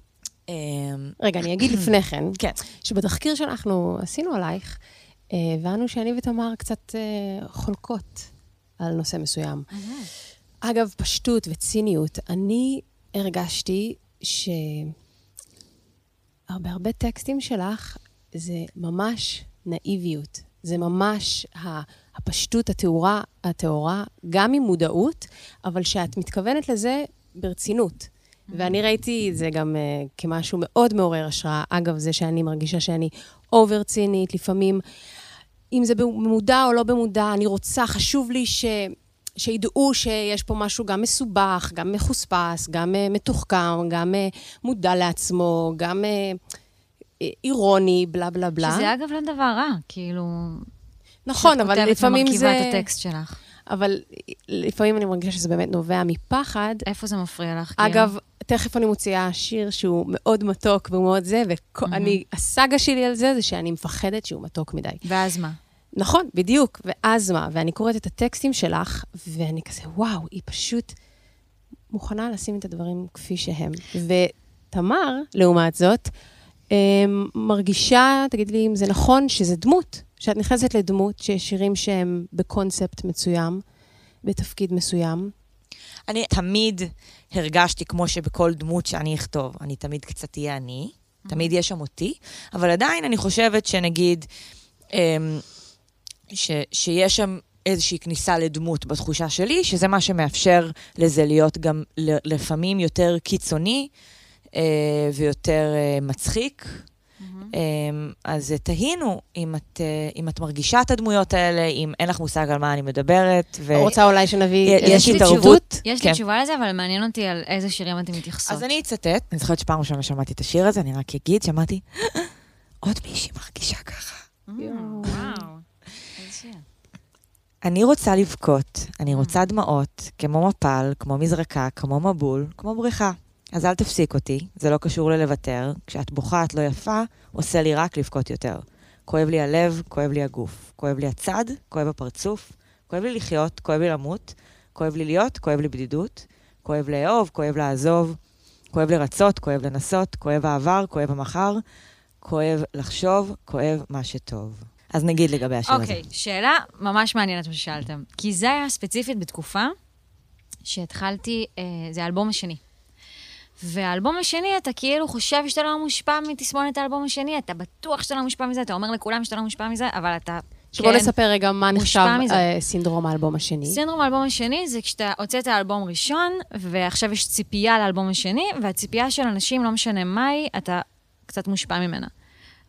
אמ, רגע, אני אגיד לפני כן, כן. שבתחקיר שאנחנו עשינו עלייך, אה, הבנו שאני ותמר קצת אה, חולקות על נושא מסוים. אגב, פשטות וציניות, אני הרגשתי שהרבה הרבה טקסטים שלך זה ממש נאיביות. זה ממש הפשטות הטהורה, הטהורה, גם עם מודעות, אבל שאת מתכוונת לזה ברצינות. ואני ראיתי את זה גם uh, כמשהו מאוד מעורר השראה. אגב, זה שאני מרגישה שאני אובר צינית, לפעמים, אם זה במודע או לא במודע, אני רוצה, חשוב לי ש... שידעו שיש פה משהו גם מסובך, גם מחוספס, גם uh, מתוחכם, גם uh, מודע לעצמו, גם uh, אירוני, בלה בלה בלה. שזה אגב לא דבר רע, כאילו... נכון, אבל שאת לפעמים כותבת זה... ומרכיבה את הטקסט שלך. אבל לפעמים אני מרגישה שזה באמת נובע מפחד. איפה זה מפריע לך? כאילו? אגב, תכף אני מוציאה שיר שהוא מאוד מתוק והוא מאוד זה, ואני, הסאגה שלי על זה, זה שאני מפחדת שהוא מתוק מדי. ואז מה? נכון, בדיוק. ואז מה? ואני קוראת את הטקסטים שלך, ואני כזה, וואו, היא פשוט מוכנה לשים את הדברים כפי שהם. ותמר, לעומת זאת, אמ, מרגישה, תגיד לי אם זה נכון, שזה דמות. שאת נכנסת לדמות, שיש שירים שהם בקונספט מסוים, בתפקיד מסוים. אני תמיד הרגשתי כמו שבכל דמות שאני אכתוב, אני תמיד קצת אהיה אני, תמיד יש שם אותי, אבל עדיין אני חושבת שנגיד, אמ, ש, שיש שם איזושהי כניסה לדמות בתחושה שלי, שזה מה שמאפשר לזה להיות גם ל- לפעמים יותר קיצוני אה, ויותר אה, מצחיק. אז אה, תהינו אם את, אה, אם את מרגישה את הדמויות האלה, אם אין לך מושג על מה אני מדברת. ו... רוצה אולי שנביא... יש התערבות. יש כן. לי תשובה לזה, אבל מעניין אותי על איזה שירים אתם מתייחסות. אז אני אצטט. אני זוכרת שפעם ראשונה שמעתי את השיר הזה, אני רק אגיד, שמעתי, עוד מישהי מרגישה ככה. Mm, וואו. אני רוצה לבכות, אני רוצה דמעות, כמו מפל, כמו מזרקה, כמו מבול, כמו בריכה. אז אל תפסיק אותי, זה לא קשור ללוותר. כשאת בוכה את לא יפה, עושה לי רק לבכות יותר. כואב לי הלב, כואב לי הגוף. כואב לי הצד, כואב הפרצוף. כואב לי לחיות, כואב לי למות. כואב לי להיות, כואב לי בדידות. כואב לאהוב, כואב לעזוב. כואב לרצות, כואב לנסות. כואב העבר, כואב המחר. כואב לחשוב, כואב מה שטוב. אז נגיד לגבי השיר הזה. אוקיי, שאלה ממש מעניינת מה ששאלתם. כי זה היה ספציפית בתקופה שהתחלתי, אה, זה האלבום השני. והאלבום השני, אתה כאילו חושב שאתה לא מושפע מתסמונת האלבום השני, אתה בטוח שאתה לא מושפע מזה, אתה אומר לכולם שאתה לא מושפע מזה, אבל אתה... שבוא כן. נספר רגע מה נחשב. אה, סינדרום האלבום השני. סינדרום האלבום השני זה כשאתה הוצאת אלבום ראשון, ועכשיו יש ציפייה לאלבום השני, והציפייה של אנשים, לא משנה מה היא, אתה קצת מושפע ממנה.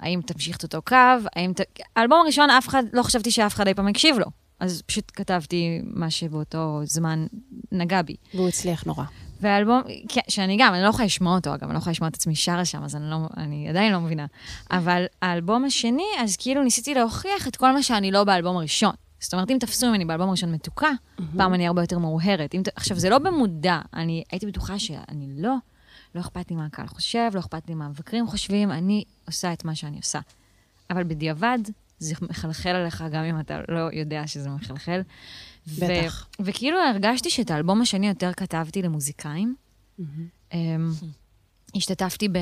האם תמשיך את אותו קו, האם ת... האלבום הראשון, אף אחד, לא חשבתי שאף אחד אי פעם יקשיב לו. אז פשוט כתבתי מה שבאותו זמן נגע בי. והוא הצליח נורא. והאלבום, כן, שאני גם, אני לא יכולה לשמוע אותו, אגב, אני לא יכולה לשמוע את עצמי שרה שם, אז אני, לא, אני עדיין לא מבינה. אבל האלבום השני, אז כאילו ניסיתי להוכיח את כל מה שאני לא באלבום הראשון. זאת אומרת, אם תפסו ממני באלבום הראשון מתוקה, פעם אני הרבה יותר מאוהרת. אם, ת- עכשיו, זה לא במודע, אני הייתי בטוחה שאני לא, לא אכפת לי מה הקהל חושב, לא אכפת לי מה המבקרים חושבים, אני עושה את מה שאני עושה. אבל בדיעבד, זה מחלחל עליך גם אם אתה לא יודע שזה מחלחל. ו- בטח. וכאילו הרגשתי שאת האלבום השני יותר כתבתי למוזיקאים. אמ, השתתפתי ב...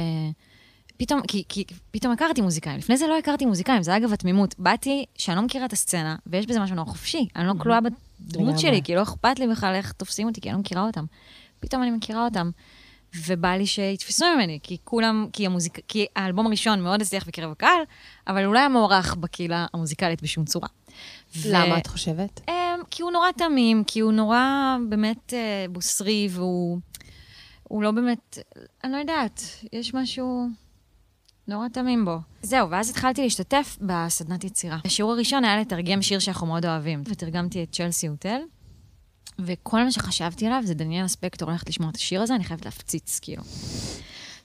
פתאום, כי, כי פתאום הכרתי מוזיקאים. לפני זה לא הכרתי מוזיקאים, זה אגב התמימות. באתי שאני לא מכירה את הסצנה, ויש בזה משהו נורא חופשי. אני לא כלואה בדמות. שלי, כי לא אכפת לי בכלל איך תופסים אותי, כי אני לא מכירה אותם. פתאום אני מכירה אותם, ובא לי שיתפסו ממני, כי כולם, כי, המוזיק, כי האלבום הראשון מאוד הצליח בקרב הקהל, אבל הוא לא היה מוערך בקהילה המוזיקלית בשום צורה. ו- למה את חושבת? אמ, כי הוא נורא תמים, כי הוא נורא באמת אה, בוסרי, והוא הוא לא באמת, אני לא יודעת, יש משהו נורא תמים בו. זהו, ואז התחלתי להשתתף בסדנת יצירה. השיעור הראשון היה לתרגם שיר שאנחנו מאוד אוהבים, ותרגמתי את Chelsea Hotel, וכל מה שחשבתי עליו זה דניאל ספקטור הולכת לשמוע את השיר הזה, אני חייבת להפציץ, כאילו.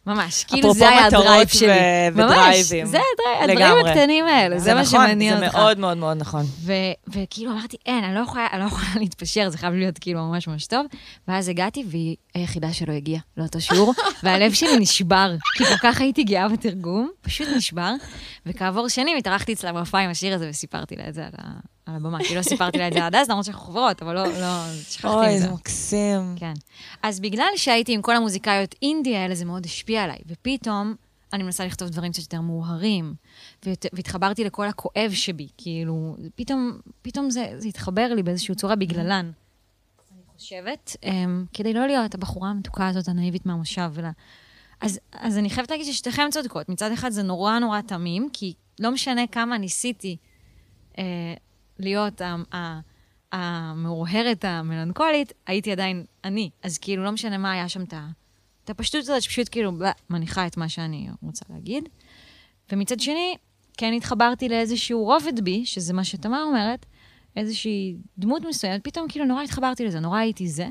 ממש, כאילו אפרופו זה היה הדרייב מטרות שלי. ו- ממש, ודרייבים. זה ה drive, לגמרי. הקטנים האלה, זה מה נכון, שמעניין אותך. זה מאוד מאוד מאוד נכון. וכאילו אמרתי, אין, אני לא, יכולה, אני לא יכולה להתפשר, זה חייב להיות כאילו ממש ממש טוב. ואז הגעתי, והיא היחידה שלא הגיעה לאותו שיעור, והלב שלי נשבר, כי כל כך הייתי גאה בתרגום, פשוט נשבר. וכעבור שנים התארחתי אצלה בהופעה עם השיר הזה, וסיפרתי לה את זה על, ה- על הבמה. כי לא סיפרתי לה את זה עד אז, למרות שאנחנו חברות, אבל לא, לא, שכחתי אוי, מזה. זה מקסים. כן. אז בגלל שהייתי עם כל המוזיקאיות אינדי האלה, זה מאוד השפיע עליי. ופתאום אני מנסה לכתוב דברים קצת יותר מאוהרים, והתחברתי לכל הכואב שבי, כאילו, פתאום, פתאום זה, זה התחבר לי באיזושהי צורה בגללן. אני חושבת, um, כדי לא להיות הבחורה המתוקה הזאת, הנאיבית מהמושב, ולה... אז, אז אני חייבת להגיד ששתיכן צודקות. מצד אחד זה נורא נורא תמים, כי לא משנה כמה ניסיתי אה, להיות המאוהרת המלנכולית, הייתי עדיין אני. אז כאילו, לא משנה מה היה שם את הפשטות הזאת, שפשוט כאילו בלה, מניחה את מה שאני רוצה להגיד. ומצד שני, כן התחברתי לאיזשהו רובד בי, שזה מה שתמר אומרת, איזושהי דמות מסוימת, פתאום כאילו נורא התחברתי לזה, נורא הייתי זה.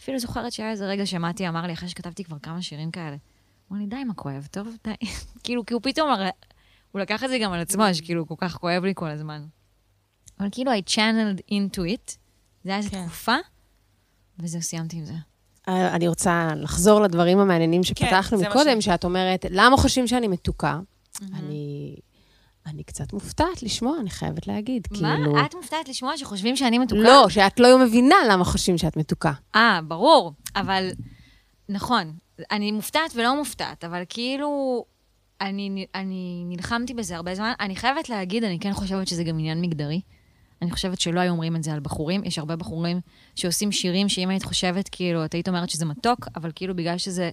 אפילו זוכרת שהיה איזה רגע שמעתי, אמר לי, אחרי שכתבתי כבר כמה שירים כאלה, אמר לי, די עם הכואב, טוב, די. כאילו, כי הוא פתאום, הוא לקח את זה גם על עצמו, שכאילו, כל כך כואב לי כל הזמן. אבל כאילו, I channeled into it, זה היה איזו כן. תקופה, וזהו, סיימתי עם זה. אה, אני רוצה לחזור לדברים המעניינים שפתחנו זה מה מקודם, ש- שאת אומרת, למה חושבים שאני מתוקה? אני... אני קצת מופתעת לשמוע, אני חייבת להגיד. מה? כאילו... את מופתעת לשמוע שחושבים שאני מתוקה? לא, שאת לא מבינה למה חושבים שאת מתוקה. אה, ברור, אבל נכון, אני מופתעת ולא מופתעת, אבל כאילו, אני, אני נלחמתי בזה הרבה זמן. אני חייבת להגיד, אני כן חושבת שזה גם עניין מגדרי. אני חושבת שלא היו אומרים את זה על בחורים. יש הרבה בחורים שעושים שירים שאם היית חושבת, כאילו, את היית אומרת שזה מתוק, אבל כאילו בגלל שזה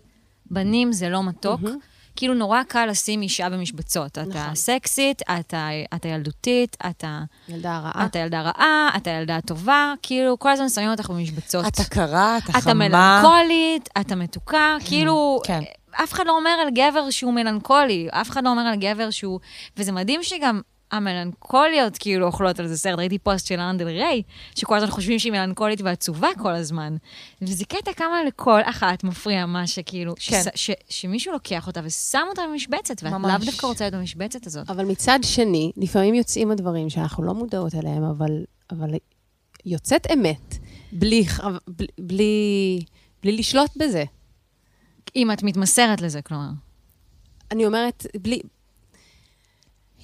בנים זה לא מתוק. מהמם. כאילו נורא קל לשים אישה במשבצות. אתה נכון. סקסית, אתה, אתה ילדותית, אתה, ילדה רעה. אתה ילדה רעה, אתה ילדה טובה, כאילו כל הזמן שמים אותך במשבצות. אתה קרה, אתה אתה חמה. מלנכולית, אתה מתוקה, כאילו, כן. אף אחד לא אומר על גבר שהוא מלנכולי, אף אחד לא אומר על גבר שהוא... וזה מדהים שגם המלנכוליות כאילו אוכלות על זה סרט. ראיתי פוסט של אנדל ריי, שכל הזמן חושבים שהיא מלנכולית ועצובה כל הזמן. וזה קטע כמה לכל אחת מפריע מה שכאילו, כן. שס- ש, שמישהו לוקח אותה ושם אותה במשבצת, ואת. לאו דווקא רוצה להיות במשבצת הזאת. אבל מצד שני, לפעמים יוצאים הדברים שאנחנו לא מודעות אליהם, אבל, אבל יוצאת אמת, בלי, בלי, בלי, בלי לשלוט בזה. אם את מתמסרת לזה, כלומר. אני אומרת, בלי...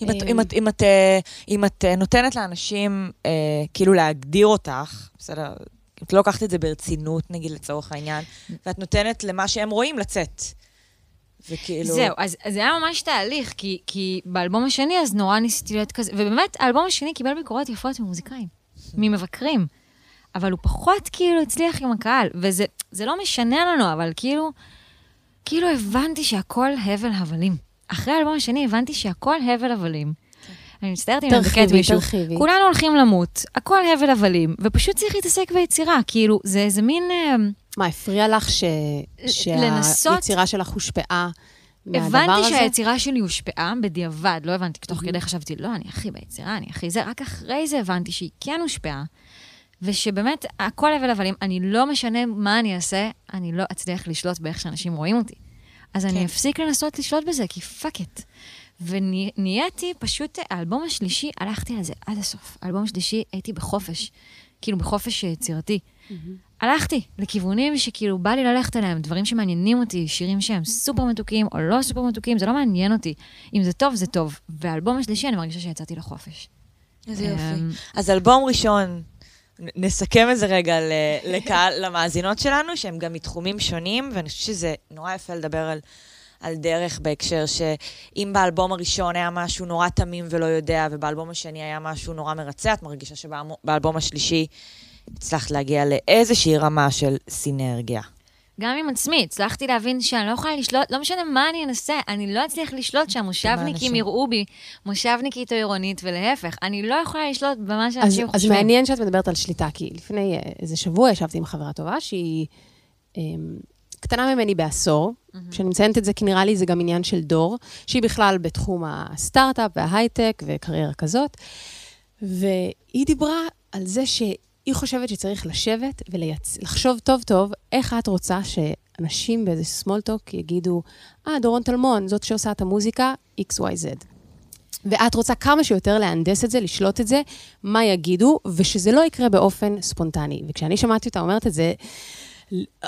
אם את, אם, את, אם, את, אה, אם את אה, נותנת לאנשים אה, כאילו להגדיר אותך, בסדר, אם את לא לוקחת את זה ברצינות, נגיד לצורך העניין, ואת נותנת למה שהם רואים לצאת. וכאילו... זהו, אז, אז זה היה ממש תהליך, כי, כי באלבום השני אז נורא ניסיתי להיות כזה, ובאמת, האלבום השני קיבל ביקורות יפות ממוזיקאים, ממבקרים, אבל הוא פחות כאילו הצליח עם הקהל, וזה זה לא משנה לנו, אבל כאילו, כאילו הבנתי שהכל הבל הבלים. אחרי האלבום השני הבנתי שהכל הבל הבלים. אני מצטערת אם אני מדכאת תרחיבי, מישהו. תרחיבי. כולנו הולכים למות, הכל הבל הבלים, ופשוט צריך להתעסק ביצירה, כאילו, זה איזה מין... אה, מה, הפריע לך ש... שהיצירה שלך הושפעה הבנתי הזה? שהיצירה שלי הושפעה בדיעבד, לא הבנתי, תוך כדי חשבתי, לא, אני הכי ביצירה, אני הכי זה, רק אחרי זה הבנתי שהיא כן הושפעה, ושבאמת, הכל הבל הבלים, אני לא משנה מה אני אעשה, אני לא אצליח לשלוט באיך שאנשים רואים אותי. אז אני כן. אפסיק לנסות לשלוט בזה, כי fuck it. ונהייתי פשוט, האלבום השלישי, הלכתי על זה עד הסוף. האלבום השלישי, הייתי בחופש. כאילו בחופש יצירתי. הלכתי לכיוונים שכאילו בא לי ללכת אליהם, דברים שמעניינים אותי, שירים שהם סופר מתוקים או לא סופר מתוקים, זה לא מעניין אותי. אם זה טוב, זה טוב. והאלבום השלישי, אני מרגישה שיצאתי לחופש. איזה יופי. אמ, אז אלבום ראשון, נסכם את זה רגע לקהל, למאזינות שלנו, שהם גם מתחומים שונים, ואני חושבת שזה נורא יפה לדבר על, על דרך בהקשר שאם באלבום הראשון היה משהו נורא תמים ולא יודע, ובאלבום השני היה משהו נורא מרצה, את מרגישה שבאלבום השלישי הצלחת להגיע לאיזושהי רמה של סינרגיה. גם עם עצמי, הצלחתי להבין שאני לא יכולה לשלוט, לא משנה מה אני אנסה, אני לא אצליח לשלוט שהמושבניקים. יראו בי מושבניקית או עירונית, ולהפך, אני לא יכולה לשלוט במה אז, שאנשים אז חושבים. מעניין שאת מדברת על שליטה, כי לפני אה, איזה שבוע ישבתי עם חברה טובה שהיא אה, קטנה ממני בעשור, שאני מציינת את זה כי נראה לי זה גם עניין של דור, שהיא בכלל בתחום הסטארט-אפ וההייטק וקריירה כזאת, והיא דיברה על זה שהיא חושבת שצריך לשבת ולחשוב טוב-טוב איך את רוצה שאנשים באיזה talk יגידו, אה, דורון טלמון, זאת שעושה את המוזיקה, XYZ. ואת רוצה כמה שיותר להנדס את זה, לשלוט את זה, מה יגידו, ושזה לא יקרה באופן ספונטני. וכשאני שמעתי אותה אומרת את זה,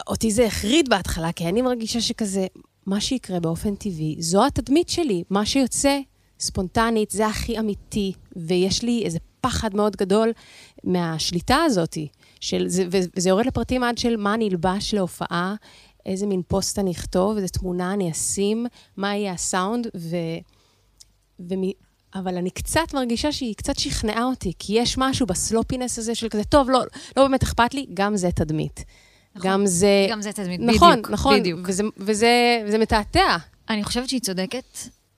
אותי זה החריד בהתחלה, כי אני מרגישה שכזה, מה שיקרה באופן טבעי, זו התדמית שלי. מה שיוצא ספונטנית, זה הכי אמיתי, ויש לי איזה פחד מאוד גדול מהשליטה הזאת, של, זה, וזה יורד לפרטים עד של מה אני אלבש להופעה, איזה מין פוסט אני אכתוב, איזה תמונה אני אשים, מה יהיה הסאונד, ו... ומ... אבל אני קצת מרגישה שהיא קצת שכנעה אותי, כי יש משהו בסלופינס הזה של כזה, טוב, לא, לא באמת אכפת לי, גם זה תדמית. נכון. גם זה... גם זה תדמית, נכון, בדיוק. נכון, בדיוק. וזה, וזה, וזה מתעתע. אני חושבת שהיא צודקת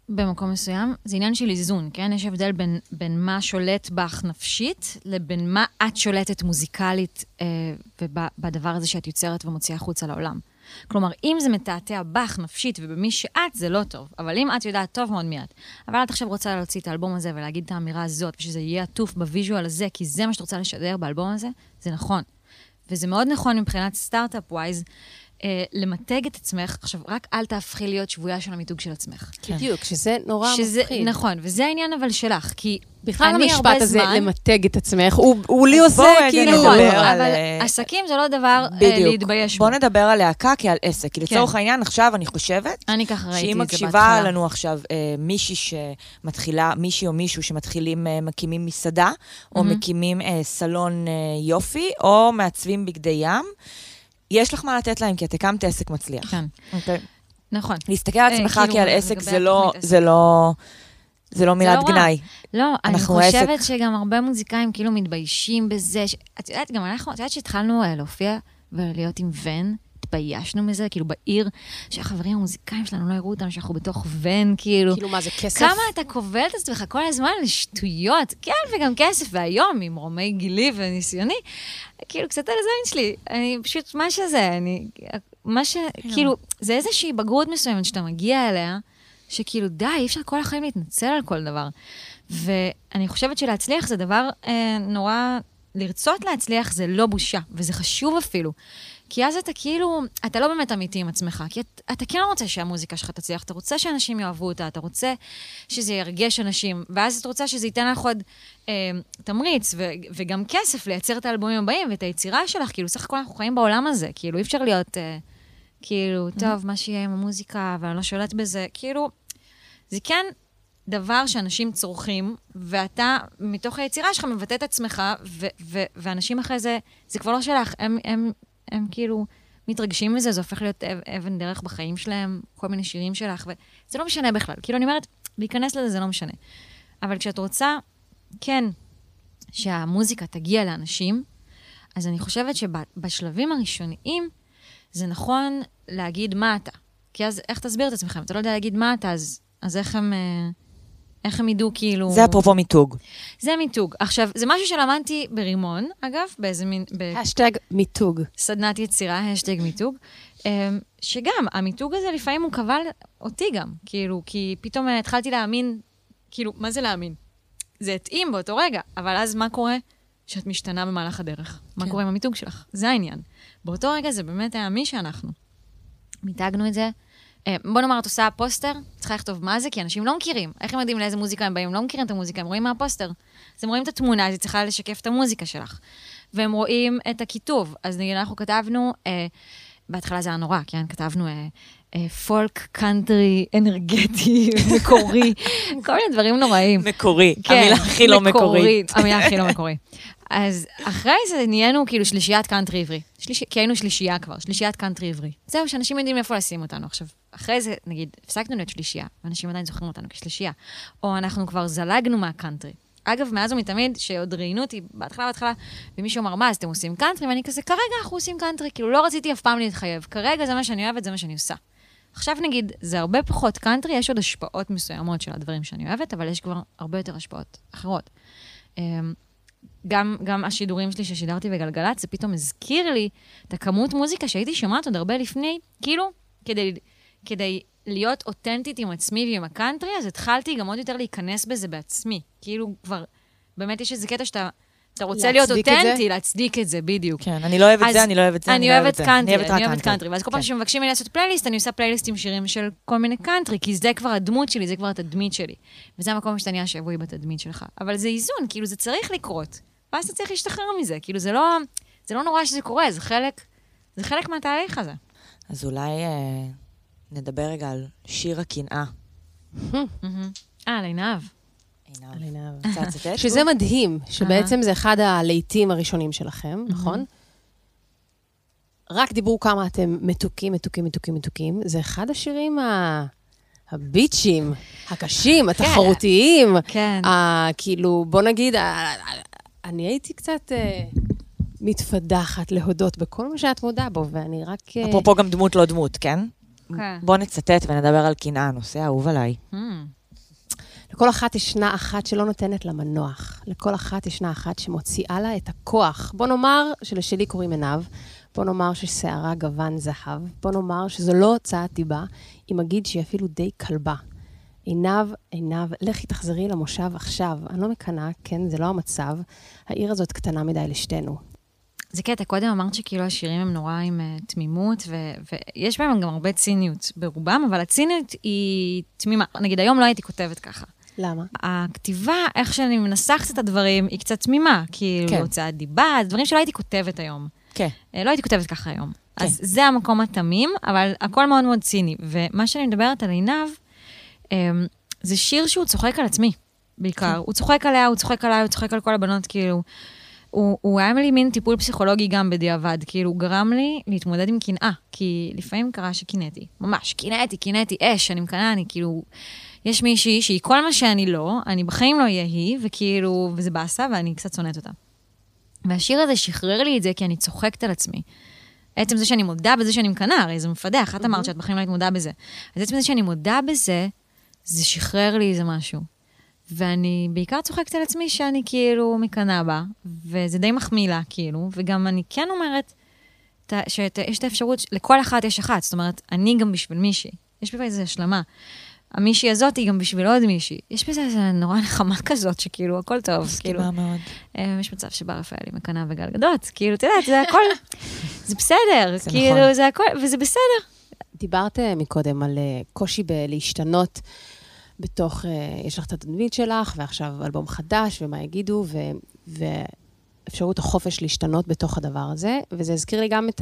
במקום מסוים. זה עניין של איזון, כן? יש הבדל בין, בין מה שולט בך נפשית, לבין מה את שולטת מוזיקלית אה, ובדבר הזה שאת יוצרת ומוציאה החוצה לעולם. כלומר, אם זה מתעתע בך נפשית ובמי שאת, זה לא טוב. אבל אם את יודעת טוב מאוד מי את, אבל את עכשיו רוצה להוציא את האלבום הזה ולהגיד את האמירה הזאת, ושזה יהיה עטוף ב visual הזה, כי זה מה שאת רוצה לשדר באלבום הזה, זה נכון. וזה מאוד נכון מבחינת start-up wise, אה, למתג את עצמך. עכשיו, רק אל תהפכי להיות שבויה של המיתוג של עצמך. כן. בדיוק, שזה נורא שזה, מפחיד. נכון, וזה העניין אבל שלך, כי בכלל אני המשפט הרבה הזה, זמן- למתג את עצמך, הוא, הוא לי עושה כאילו... נדבר נכון, על, אבל אה, עסקים זה לא דבר אה, בדיוק. להתבייש בו. בוא נדבר על להקה כעל עסק. כי לצורך כן. העניין, עכשיו אני חושבת אני ככה ראיתי שאם את זה מקשיבה בהתחלה. לנו עכשיו אה, מישהי שמתחילה, מישהי או מישהו שמתחילים, אה, מקימים מסעדה, או מהמם. מקימים אה, סלון אה, יופי, או מעצבים בגדי ים, יש לך מה לתת להם, כי את הקמת עסק מצליח. כן, אוקיי? נכון. להסתכל על אה, עצמך כאילו, כעל עסק זה לא. זה לא, זה לא מילת לא. גנאי. לא, אני חושבת עסק. שגם הרבה מוזיקאים כאילו מתביישים בזה. ש... את יודעת, גם אנחנו, את יודעת שהתחלנו אה, להופיע ולהיות עם ון, התביישנו מזה, כאילו בעיר, שהחברים המוזיקאים שלנו לא יראו אותנו, שאנחנו בתוך ון, כאילו. כאילו, מה זה כסף? כמה אתה כובל את עצמך כל הזמן לשטויות. כן, וגם כסף, והיום, עם רומי גילי וניסיוני, כאילו, קצת על הזין שלי. אני פשוט, מה שזה, אני... מה ש... כאילו, זה איזושהי בגרות מסוימת שאתה מגיע אליה, שכאילו, די, אי אפשר כל החיים להתנצל על כל דבר. ואני חושבת שלהצליח זה דבר אה, נורא... לרצות להצליח זה לא בושה, וזה חשוב אפילו. כי אז אתה כאילו, אתה לא באמת אמיתי עם עצמך, כי את, אתה כן רוצה שהמוזיקה שלך תצליח, אתה רוצה שאנשים יאהבו אותה, אתה רוצה שזה ירגש אנשים, ואז את רוצה שזה ייתן לך עוד אה, תמריץ ו, וגם כסף לייצר את האלבומים הבאים ואת היצירה שלך, כאילו, סך הכל אנחנו חיים בעולם הזה, כאילו, אי אפשר להיות, אה, כאילו, טוב, מה שיהיה עם המוזיקה, ואני לא שולט בזה, כאילו, זה כן דבר שאנשים צורכים, ואתה, מתוך היצירה שלך, מבטא את עצמך, ו- ו- ואנשים אחרי זה, זה כבר לא שלך, הם, הם, הם כאילו מתרגשים מזה, זה הופך להיות אב- אבן דרך בחיים שלהם, כל מיני שירים שלך, וזה לא משנה בכלל. כאילו, אני אומרת, להיכנס לזה זה לא משנה. אבל כשאת רוצה, כן, שהמוזיקה תגיע לאנשים, אז אני חושבת שבשלבים הראשוניים, זה נכון להגיד מה אתה. כי אז איך תסביר את עצמך? אם אתה לא יודע להגיד מה אתה, אז, אז איך הם... אה, איך הם ידעו כאילו... זה אפרופו מיתוג. זה מיתוג. עכשיו, זה משהו שלמדתי ברימון, אגב, באיזה מין... השטג מיתוג. בסדנת יצירה, השטג מיתוג, אמ, שגם, המיתוג הזה לפעמים הוא קבל אותי גם, כאילו, כי פתאום אה, התחלתי להאמין, כאילו, מה זה להאמין? זה התאים באותו רגע, אבל אז מה קורה? שאת משתנה במהלך הדרך. מה כן. קורה עם המיתוג שלך? זה העניין. באותו רגע זה באמת היה מי שאנחנו. מיתגנו את זה, אה, בוא נאמר, את עושה פוסטר, צריכה לכתוב מה זה, כי אנשים לא מכירים. איך הם יודעים לאיזה מוזיקה הם באים? הם לא מכירים את המוזיקה, הם רואים מהפוסטר. אז הם רואים את התמונה, אז היא צריכה לשקף את המוזיקה שלך. והם רואים את הכיתוב. אז נגיד, אנחנו כתבנו, אה, בהתחלה זה היה נורא, כן? כתבנו אה, אה, פולק קאנטרי אנרגטי, מקורי, כל מיני דברים נוראים. מקורי, כן, המילה הכי לא מקורית. המילה הכי לא מקורית. אז אחרי זה נהיינו כאילו שלישיית קאנטרי עברי. שליש... כי היינו שלישייה כבר, שלישיית קאנטרי עברי. זהו, שאנשים יודעים איפה לשים אותנו. עכשיו, אחרי זה, נגיד, הפסקנו להיות שלישייה, ואנשים עדיין זוכרים אותנו כשלישייה. או אנחנו כבר זלגנו מהקאנטרי. אגב, מאז ומתמיד, שעוד ראיינו אותי בהתחלה, בהתחלה, ומישהו אמר, מה, אז אתם עושים קאנטרי? ואני כזה, כרגע אנחנו עושים קאנטרי. כאילו, לא רציתי אף פעם להתחייב. כרגע זה מה שאני אוהבת, זה מה שאני עושה. עכשיו נגיד, זה הרבה פחות קאנטרי, יש עוד השפעות מסוימות של הדברים שאני אוהבת, אבל יש כבר הרבה יותר השפעות אחרות. אמ, גם, גם השידורים שלי ששידרתי בגלגלצ, זה פתאום הזכיר לי את הכמות מוזיקה שהייתי שומעת עוד הרבה לפני, כאילו, כדי, כדי להיות אותנטית עם עצמי ועם הקאנטרי, אז התחלתי גם עוד יותר להיכנס בזה בעצמי. כאילו, כבר, באמת יש איזה קטע שאתה... אתה רוצה להיות? אותנטי, להצדיק את זה, בדיוק. כן, אני לא אוהבת זה, אני לא אוהבת זה, אני לא אוהבת. קאנטרי, רק אני אוהבת קאנטרי. ואז כל פעם. שמבקשים ממני לעשות פלייליסט, אני עושה פלייליסט עם שירים של כל מיני קאנטרי, כי זה כבר הדמות שלי, זה כבר התדמית שלי. וזה המקום שאתה נהיה שבוי בתדמית שלך. אבל זה איזון, כאילו, זה צריך לקרות. ואז אתה צריך להשתחרר מזה. כאילו, זה לא, זה לא נורא שזה קורה, זה חלק, זה חלק מהתהליך הזה. אז אולי אה, נדבר רגע על שיר הקנאה. אה, לעינב. עינב. רוצה לצטט? שזה מדהים, שבעצם זה אחד הלהיטים הראשונים שלכם, נכון? רק דיברו כמה אתם מתוקים, מתוקים, מתוקים, מתוקים. זה אחד השירים ה... הביצ'ים, הקשים, התחרותיים. כן. ה- כאילו, בוא נגיד, אני הייתי קצת אה, מתפדחת להודות בכל מה שאת מודה בו, ואני רק... אה, אפרופו גם דמות לא דמות, כן? כן. בוא נצטט ונדבר על קנאה, נושא אהוב עליי. לכל אחת ישנה אחת שלא נותנת לה מנוח. לכל אחת ישנה אחת שמוציאה לה את הכוח. בוא נאמר שלשלי קוראים עיניו, בוא נאמר ששערה גוון זהב, בוא נאמר שזו לא הוצאת דיבה, אם אגיד שהיא אפילו די כלבה. עינב, עינב, לכי תחזרי למושב עכשיו. אני לא מקנאה, כן, זה לא המצב. העיר הזאת קטנה מדי לשתינו. זה קטע, קודם אמרת שכאילו השירים הם נורא עם uh, תמימות, ו- ויש בהם גם הרבה ציניות ברובם, אבל הציניות היא תמימה. נגיד, היום לא הייתי כותבת ככה. למה? הכתיבה, איך שאני מנסחת את הדברים, היא קצת תמימה. כאילו, כן. הוצאת דיבה, דברים שלא הייתי כותבת היום. כן. אה, לא הייתי כותבת ככה היום. כן. אז זה המקום התמים, אבל הכל מאוד מאוד ציני. ומה שאני מדברת על עינב, אמ, זה שיר שהוא צוחק על עצמי, בעיקר. הוא צוחק עליה, הוא צוחק עליי, הוא צוחק על כל הבנות, כאילו. הוא, הוא היה לי מין טיפול פסיכולוגי גם בדיעבד, כאילו, הוא גרם לי להתמודד עם קנאה, כי לפעמים קרה שקינאתי, ממש, קינאתי, קינאתי, אש, אני מקנאה, אני כאילו... יש מישהי שהיא כל מה שאני לא, אני בחיים לא אהיה היא, וכאילו, וזה באסה, ואני קצת שונאת אותה. והשיר הזה שחרר לי את זה, כי אני צוחקת על עצמי. עצם זה שאני מודה בזה שאני מקנאה, הרי זה מפדח, את אמרת שאת בחיים לא היית מודה בזה. אז עצם זה שאני מודה בזה, זה שחרר לי איזה משהו. ואני בעיקר צוחקת על עצמי שאני כאילו מקנאה בה, וזה די מחמיא לה, כאילו, וגם אני כן אומרת ת- שת- יש את האפשרות, לכל אחת יש אחת, זאת אומרת, אני גם בשביל מישהי. יש בזה איזו השלמה. המישהי הזאת היא גם בשביל עוד מישהי. יש בזה איזו נורא נחמה כזאת, שכאילו, הכל טוב. כאילו, מסכימה מאוד. אה, יש מצב שבר רפאלי מקנאה וגל גדות, כאילו, את יודעת, זה הכל, זה בסדר, זה כאילו, נכון. זה הכל, וזה בסדר. דיברת אה, מקודם על אה, קושי בלהשתנות בתוך, יש לך את התדמית שלך, ועכשיו אלבום חדש, ומה יגידו, ו, ואפשרות החופש להשתנות בתוך הדבר הזה. וזה הזכיר לי גם את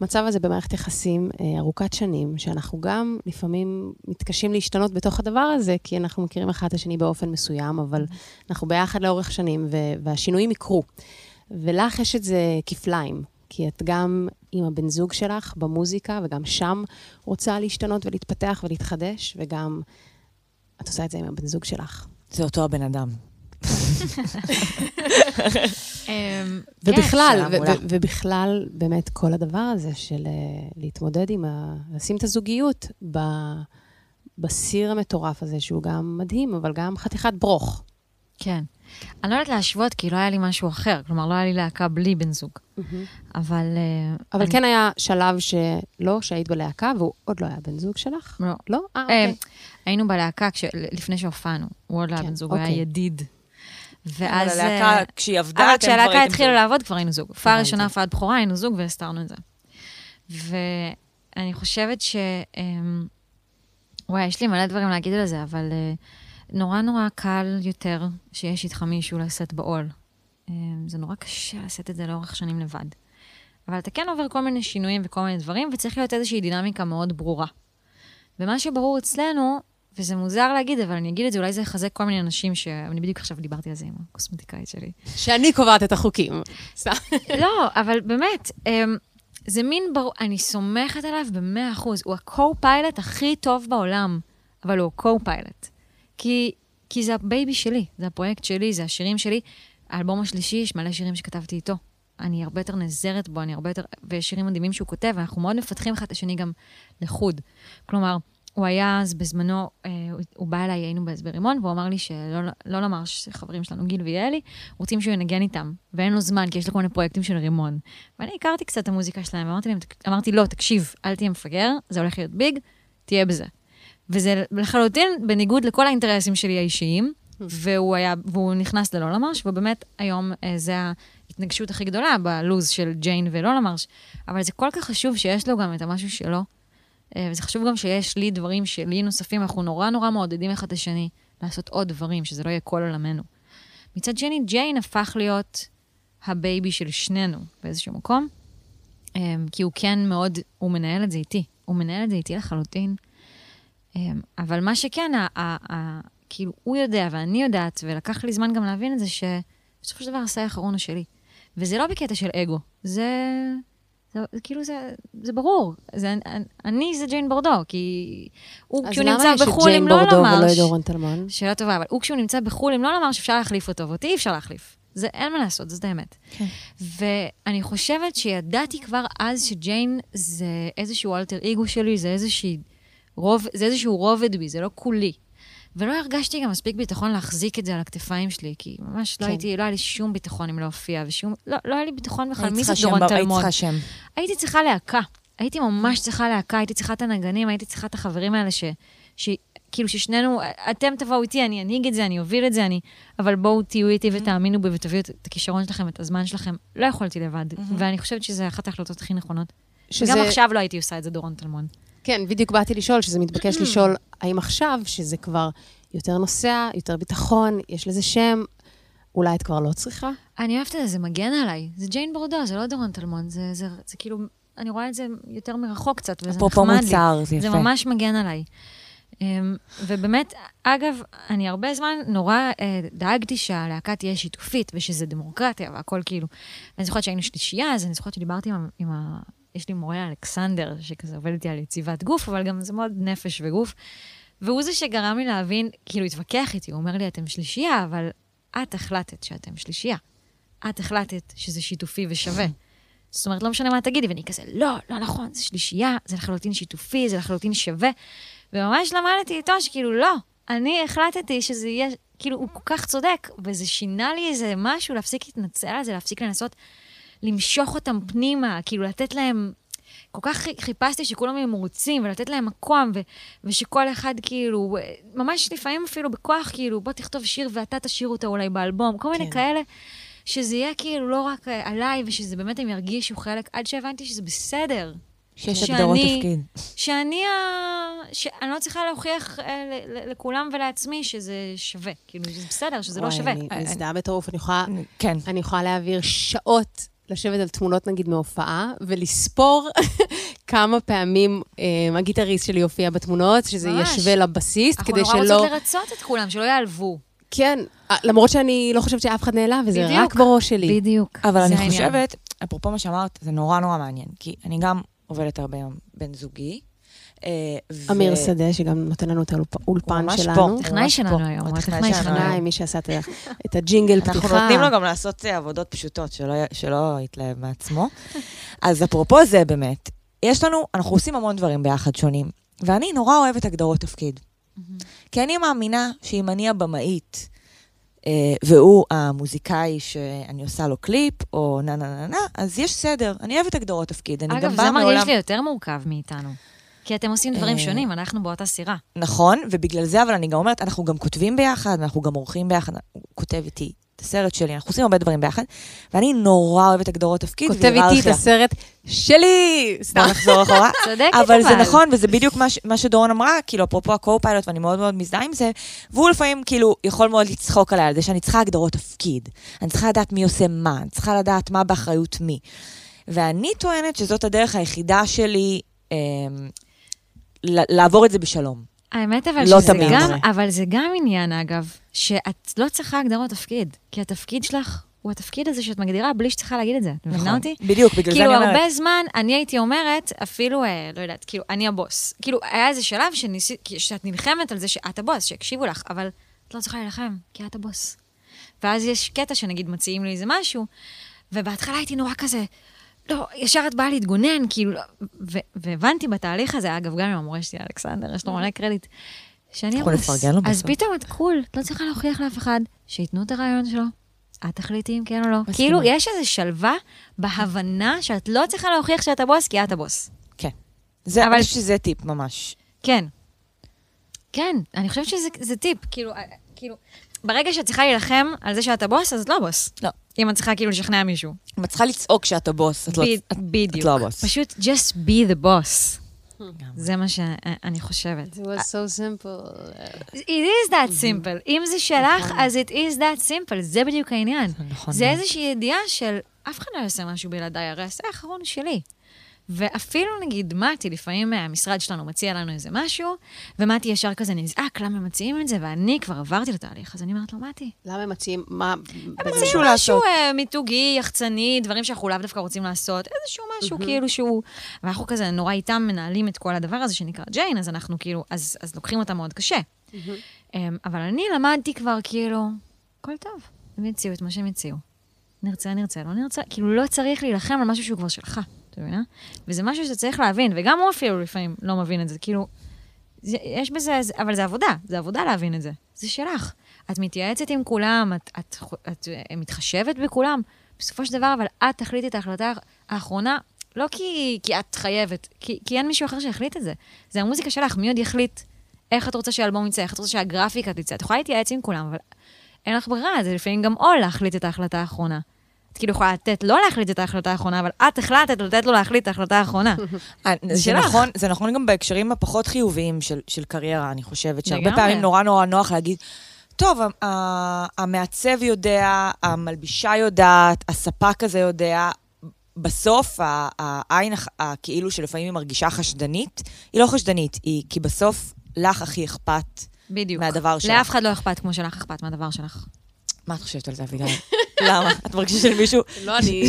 המצב הזה במערכת יחסים אה, ארוכת שנים, שאנחנו גם לפעמים מתקשים להשתנות בתוך הדבר הזה, כי אנחנו מכירים אחד את השני באופן מסוים, אבל אנחנו ביחד לאורך שנים, ו, והשינויים יקרו. ולך יש את זה כפליים, כי את גם עם הבן זוג שלך במוזיקה, וגם שם רוצה להשתנות ולהתפתח ולהתחדש, וגם את עושה את זה עם הבן זוג שלך. זה אותו הבן אדם. אמ, ובכלל. ו- ובכלל, באמת, כל הדבר הזה של אה, להתמודד עם ה... לשים את הזוגיות בסיר המטורף הזה, שהוא גם מדהים, אבל גם חתיכת ברוך. כן. אני לא יודעת להשוות, כי לא היה לי משהו אחר. כלומר, לא היה לי להקה בלי בן זוג. אבל... אה, אבל כן היה שלב שלא, שהיית בלהקה, והוא עוד לא היה בן זוג שלך? לא. לא? אה, אה, אוקיי. היינו בלהקה לפני שהופענו. הוא עוד לא היה כן, בן זוג, הוא היה אוקיי. ידיד. אבל ואז... הלהקה, אה, כשהיא עבדה, אתם כבר כשהלהקה התחילה. לעבוד, כבר היינו זוג. הופעה. ראשונה, הופעת בכורה, היינו זוג והסתרנו את זה. ואני חושבת ש... אמ, וואי, יש לי מלא דברים להגיד על זה, אבל uh, נורא נורא קל יותר שיש איתך מישהו לשאת בעול. Uh, זה נורא קשה לשאת את זה לאורך שנים לבד. אבל אתה כן עובר כל מיני שינויים וכל מיני דברים, וצריך להיות איזושהי דינמיקה מאוד ברורה. ומה שברור אצלנו, וזה מוזר להגיד, אבל אני אגיד את זה, אולי זה יחזק כל מיני אנשים ש... אני בדיוק עכשיו דיברתי על זה עם הקוסמטיקאית שלי. שאני קובעת את החוקים. לא, אבל באמת, אמ, זה מין ברור, אני סומכת עליו במאה אחוז. הוא ה co-pilot הכי טוב בעולם, אבל הוא ה co-pilot. כי, כי זה ה baby שלי, זה הפרויקט שלי, זה השירים שלי. האלבום השלישי, יש מלא שירים שכתבתי איתו. אני הרבה יותר נעזרת בו, אני הרבה יותר... ויש שירים מדהימים שהוא כותב, ואנחנו מאוד מפתחים אחד את השני גם לחוד. כלומר, הוא היה אז בזמנו, אה, הוא בא אליי, היינו ברימון, והוא אמר לי שלא לא לומר שחברים שלנו, גיל ויאלי, רוצים שהוא ינגן איתם, ואין לו זמן, כי יש לו כל מיני פרויקטים של רימון. ואני הכרתי קצת את המוזיקה שלהם, ואמרתי להם, אמרתי, לא, תקשיב, אל תהיה מפגר, זה הולך להיות ביג, תהיה בזה. וזה לחלוטין בניגוד לכל האינטרסים שלי האישיים, והוא, היה, והוא נכנס ללולה מרש, ובאמת היום אה, זה ההתנגשות הכי גדולה בלוז של ג'יין ולולה מרש, אבל זה כל כך חשוב שיש לו גם את המשהו שלו. אה, וזה חשוב גם שיש לי דברים שלי נוספים, אנחנו נורא נורא מעודדים אחד את השני לעשות עוד דברים, שזה לא יהיה כל עולמנו. מצד שני, ג'יין הפך להיות ה baby של שנינו באיזשהו מקום, אה, כי הוא כן מאוד, הוא מנהל את זה איתי. הוא מנהל את זה איתי לחלוטין. אה, אבל מה שכן, ה- ה- ה- כאילו, הוא יודע ואני יודעת, ולקח לי זמן גם להבין את זה, שבסופו של דבר ה say האחרון הוא שלי. וזה לא בקטע של אגו, זה זה, זה כאילו, זה, זה ברור. זה, אני זה ג'יין בורדו, כי הוא, כשהוא נמצא בחו"ל עם לא למרש... אז למה יש את ג'יין בורדו ולא את דורון טלמון? שאלה טובה, אבל הוא, כשהוא נמצא בחו"ל עם לא למרש, אפשר להחליף אותו, ואותי אי אפשר להחליף. זה אין מה לעשות, זאת האמת. כן. ואני חושבת שידעתי כבר אז שג'יין זה איזשהו אלטר אגו שלי, זה איזשהו רוב, זה איזשהו רובד בי, זה לא כולי. ולא הרגשתי גם מספיק ביטחון להחזיק את זה על הכתפיים שלי, כי ממש לא כן. לא הייתי, לא היה לי שום ביטחון אם לא הופיע, ושום, לא, לא היה לי ביטחון בכלל, מי זה דורון טלמון? היית צריכה שם. הייתי צריכה להקה. הייתי ממש צריכה להקה, הייתי צריכה את הנגנים, הייתי צריכה את החברים האלה ש... ש... כאילו ששנינו, אתם תבואו איתי, אני אנהיג את זה, אני אוביל את זה, אני... אבל בואו תהיו איתי ותאמינו בי ותביאו את הכישרון שלכם, את הזמן שלכם. לא יכולתי לבד. ואני חושבת שזו אחת ההחלטות הכי נכונות. שזה... גם עכשיו לא הייתי עושה את זה, דורון טלמון. כן, בדיוק באתי לשאול, שזה מתבקש לשאול, האם עכשיו, שזה כבר יותר נוסע, יותר ביטחון, יש לזה שם, אולי את כבר לא צריכה? אני אוהבת את זה, זה מגן עליי. זה ג'יין בורדו, זה לא דורון טלמון, זה, זה, זה, זה כאילו, אני רואה את זה יותר מרחוק קצת, וזה נחמד לי. אפרופו מוצר, זה יפה. זה ממש מגן עליי. Um, ובאמת, אגב, אני הרבה זמן נורא uh, דאגתי שהלהקה תהיה שיתופית, ושזה דמוקרטיה והכל כאילו. אני זוכרת שהיינו שלישייה, אז אני זוכרת שדיברתי עם, עם ה... יש לי מורה אלכסנדר, שכזה עובד איתי על יציבת גוף, אבל גם זה מאוד נפש וגוף. והוא זה שגרם לי להבין, כאילו, התווכח איתי, הוא אומר לי, אתם שלישייה, אבל את החלטת שאתם שלישייה. את החלטת שזה שיתופי ושווה. זאת אומרת, לא משנה מה תגידי, ואני כזה, לא, לא נכון, זה שלישייה, זה לחלוטין שיתופי, זה לחלוטין שווה. וממש למדתי איתו שכאילו, לא, אני החלטתי שזה יהיה, כאילו, הוא כל כך צודק, וזה שינה לי איזה משהו, להפסיק להתנצל על זה, להפסיק לנסות למשוך אותם פנימה, כאילו, לתת להם כל כך חיפשתי שכולם יהיו מרוצים ולתת להם מקום, ו- ושכל אחד כאילו, ממש לפעמים אפילו בכוח, כאילו, בוא תכתוב שיר ואתה תשאיר אותו אולי באלבום, כל מיני כן. כאלה, שזה יהיה כאילו לא רק אה, עליי, ושזה באמת הם ירגישו חלק, עד שהבנתי שזה בסדר. שיש הגדרות תפקיד. שאני ה... שאני לא צריכה להוכיח אה, לכולם ולעצמי שזה שווה. כאילו, שזה בסדר, שזה לא שווה. אני מזדהה בטירוף, אני יכולה... כן. אני יכולה להעביר שעות לשבת על תמונות, נגיד, מהופעה, ולספור כמה פעמים אה, הגיטריסט שלי הופיע בתמונות, שזה ממש. ישווה לבסיסט, כדי שלא... אנחנו נורא רוצות לרצות את כולם, שלא יעלבו. כן, אה, למרות שאני לא חושבת שאף אחד נעלב, וזה בדיוק, רק בראש שלי. בדיוק. אבל אני העניין. חושבת, אפרופו מה שאמרת, זה נורא נורא מעניין, כי אני גם עובדת הרבה עם בן זוגי, אמיר שדה, שגם נותן לנו את האולפן שלנו. הוא ממש פה. טכנאי שלנו היום, הוא הטכנאי שלנו. מי שעשה את הג'ינגל פתיחה. אנחנו נותנים לו גם לעשות אה, עבודות פשוטות, שלא יתלהב מעצמו. אז אפרופו זה באמת, יש לנו, אנחנו עושים המון דברים ביחד שונים, ואני נורא אוהבת הגדרות תפקיד. כי אני מאמינה שאם אני הבמאית, אה, והוא המוזיקאי שאני עושה לו קליפ, או נה נה נה נה, אז יש סדר. אני אוהבת הגדרות תפקיד. אגב, זה מרגיש לי יותר מורכב מאיתנו. כי אתם עושים דברים אה, שונים, אנחנו באותה סירה. נכון, ובגלל זה, אבל אני גם אומרת, אנחנו גם כותבים ביחד, אנחנו גם עורכים ביחד. הוא כותב איתי את הסרט שלי, אנחנו עושים הרבה דברים ביחד, ואני נורא אוהבת הגדרות תפקיד כותב איתי את הסרט שלי! בוא נחזור אחורה. צודקת, אבל זה נכון, וזה בדיוק מה, ש- מה שדורון אמרה, כאילו, אפרופו הקו-פיילוט, ואני מאוד מאוד מזדהה עם זה, והוא לפעמים, כאילו, יכול מאוד לצחוק עליי על זה שאני צריכה הגדרות תפקיד. אני צריכה לדעת מי עושה מה, אני צריכה לדעת מה באחריות מי. ואני טוענת שזאת הדרך היחידה שלי אה, לעבור את זה בשלום. האמת אבל לא שזה תמיד. גם, אבל זה גם עניין, אגב, שאת לא צריכה הגדרות תפקיד, כי התפקיד שלך הוא התפקיד הזה שאת מגדירה בלי שצריכה להגיד את זה. את מבינה אותי? בדיוק, בגלל זה כאילו, אני אומרת. הרבה זמן, אני הייתי אומרת, אפילו, אה, לא יודעת, כאילו, אני הבוס. כאילו, היה איזה שלב שניסי, שאת נלחמת על זה שאת הבוס, שיקשיבו לך, אבל את לא צריכה להילחם, כי את הבוס. ואז יש קטע שנגיד מציעים לי איזה משהו, ובהתחלה הייתי נורא כזה, לא, ישר את באה להתגונן, כאילו, ו- והבנתי בתהליך הזה, אגב, גם עם המורה שלי, אלכסנדר, יש לו מלא קרדיט, שאני לו אז. פתאום את קול, את לא צריכה להוכיח לאף אחד, שייתנו את הרעיון שלו. את תחליטי אם כן או לא. כאילו, יש איזו שלווה בהבנה שאת לא צריכה להוכיח שאת הבוס, כי את הבוס. זה, אבל- אני חושבת שזה טיפ ממש. כן. כן, אני חושבת שזה זה טיפ. כאילו, אה, כאילו, ברגע שאת צריכה להילחם על זה שאת הבוס, אז את לא הבוס. לא. אם את צריכה כאילו לשכנע מישהו. אם את צריכה לצעוק שאת הבוס, את לא, ב- את, בדיוק. את לא הבוס. פשוט just be the boss. זה מה שאני חושבת. It was so simple. It is that simple. אם זה שלך, אז it is that simple. זה בדיוק העניין. נכון זה מאוד. איזושהי ידיעה של אף אחד לא יעשה משהו בלעדיי, הרי העשה האחרון שלי. ואפילו נגיד מתי, לפעמים המשרד שלנו מציע לנו איזה משהו, ומתי ישר כזה נזעק, למה הם מציעים את זה? ואני כבר עברתי לתהליך, אז אני אומרת לו, מתי, למה הם מציעים, מה... משהו משהו לעשות. אה, מיתוגי, יחצני, דברים שאנחנו לאו דווקא רוצים לעשות, איזשהו משהו כאילו שהוא... ואנחנו כזה נורא איתם מנהלים את כל הדבר הזה שנקרא ג'יין, אז אנחנו כאילו, אז, אז לוקחים אותה מאוד קשה. אמ, אבל אני למדתי כבר כאילו, הכל טוב, הם יציעו את מה שהם יציעו. נרצה, נרצה, לא נרצה, כאילו לא צריך להילחם על משהו שהוא כבר שלך, אתה מבינה? וזה משהו שאתה צריך להבין, וגם הוא אפילו לפעמים לא מבין את זה, כאילו, יש בזה, זה- אבל זה עבודה, זה עבודה להבין את זה. זה שלך. את מתייעצת עם כולם, את, את, את, את מתחשבת בכולם. בסופו של דבר, אבל את תחליטי את ההחלטה האחרונה, לא כי, כי את חייבת, כי, כי אין מישהו אחר שיחליט את זה. זה המוזיקה שלך, מי עוד יחליט איך את רוצה שהאלבום יצא, איך את רוצה שהגרפיקה תצא. את יכולה להתייעץ עם כולם, אבל אין לך ברירה, זה לפעמים גם עול להחליט את ההחלטה האחרונה. את כאילו יכולה לתת לא להחליט את ההחלטה האחרונה, אבל את החלטת לתת לו להחליט את ההחלטה האחרונה. אה, זה. נכון, זה נכון גם בהקשרים הפחות חיוביים של, של קריירה, אני חושבת, שהרבה. פעמים נורא נורא נוח להגיד, טוב, המעצב יודע, המלבישה יודעת, הספק הזה יודע. בסוף, העין כאילו שלפעמים היא מרגישה חשדנית, היא לא חשדנית, היא כי בסוף לך הכי אכפת בדיוק. מהדבר שלך. לאף אחד לא אכפת כמו שלך אכפת מהדבר שלך. מה את חושבת על זה, אביגיל? למה? את מרגישה שלמישהו... לא, אני...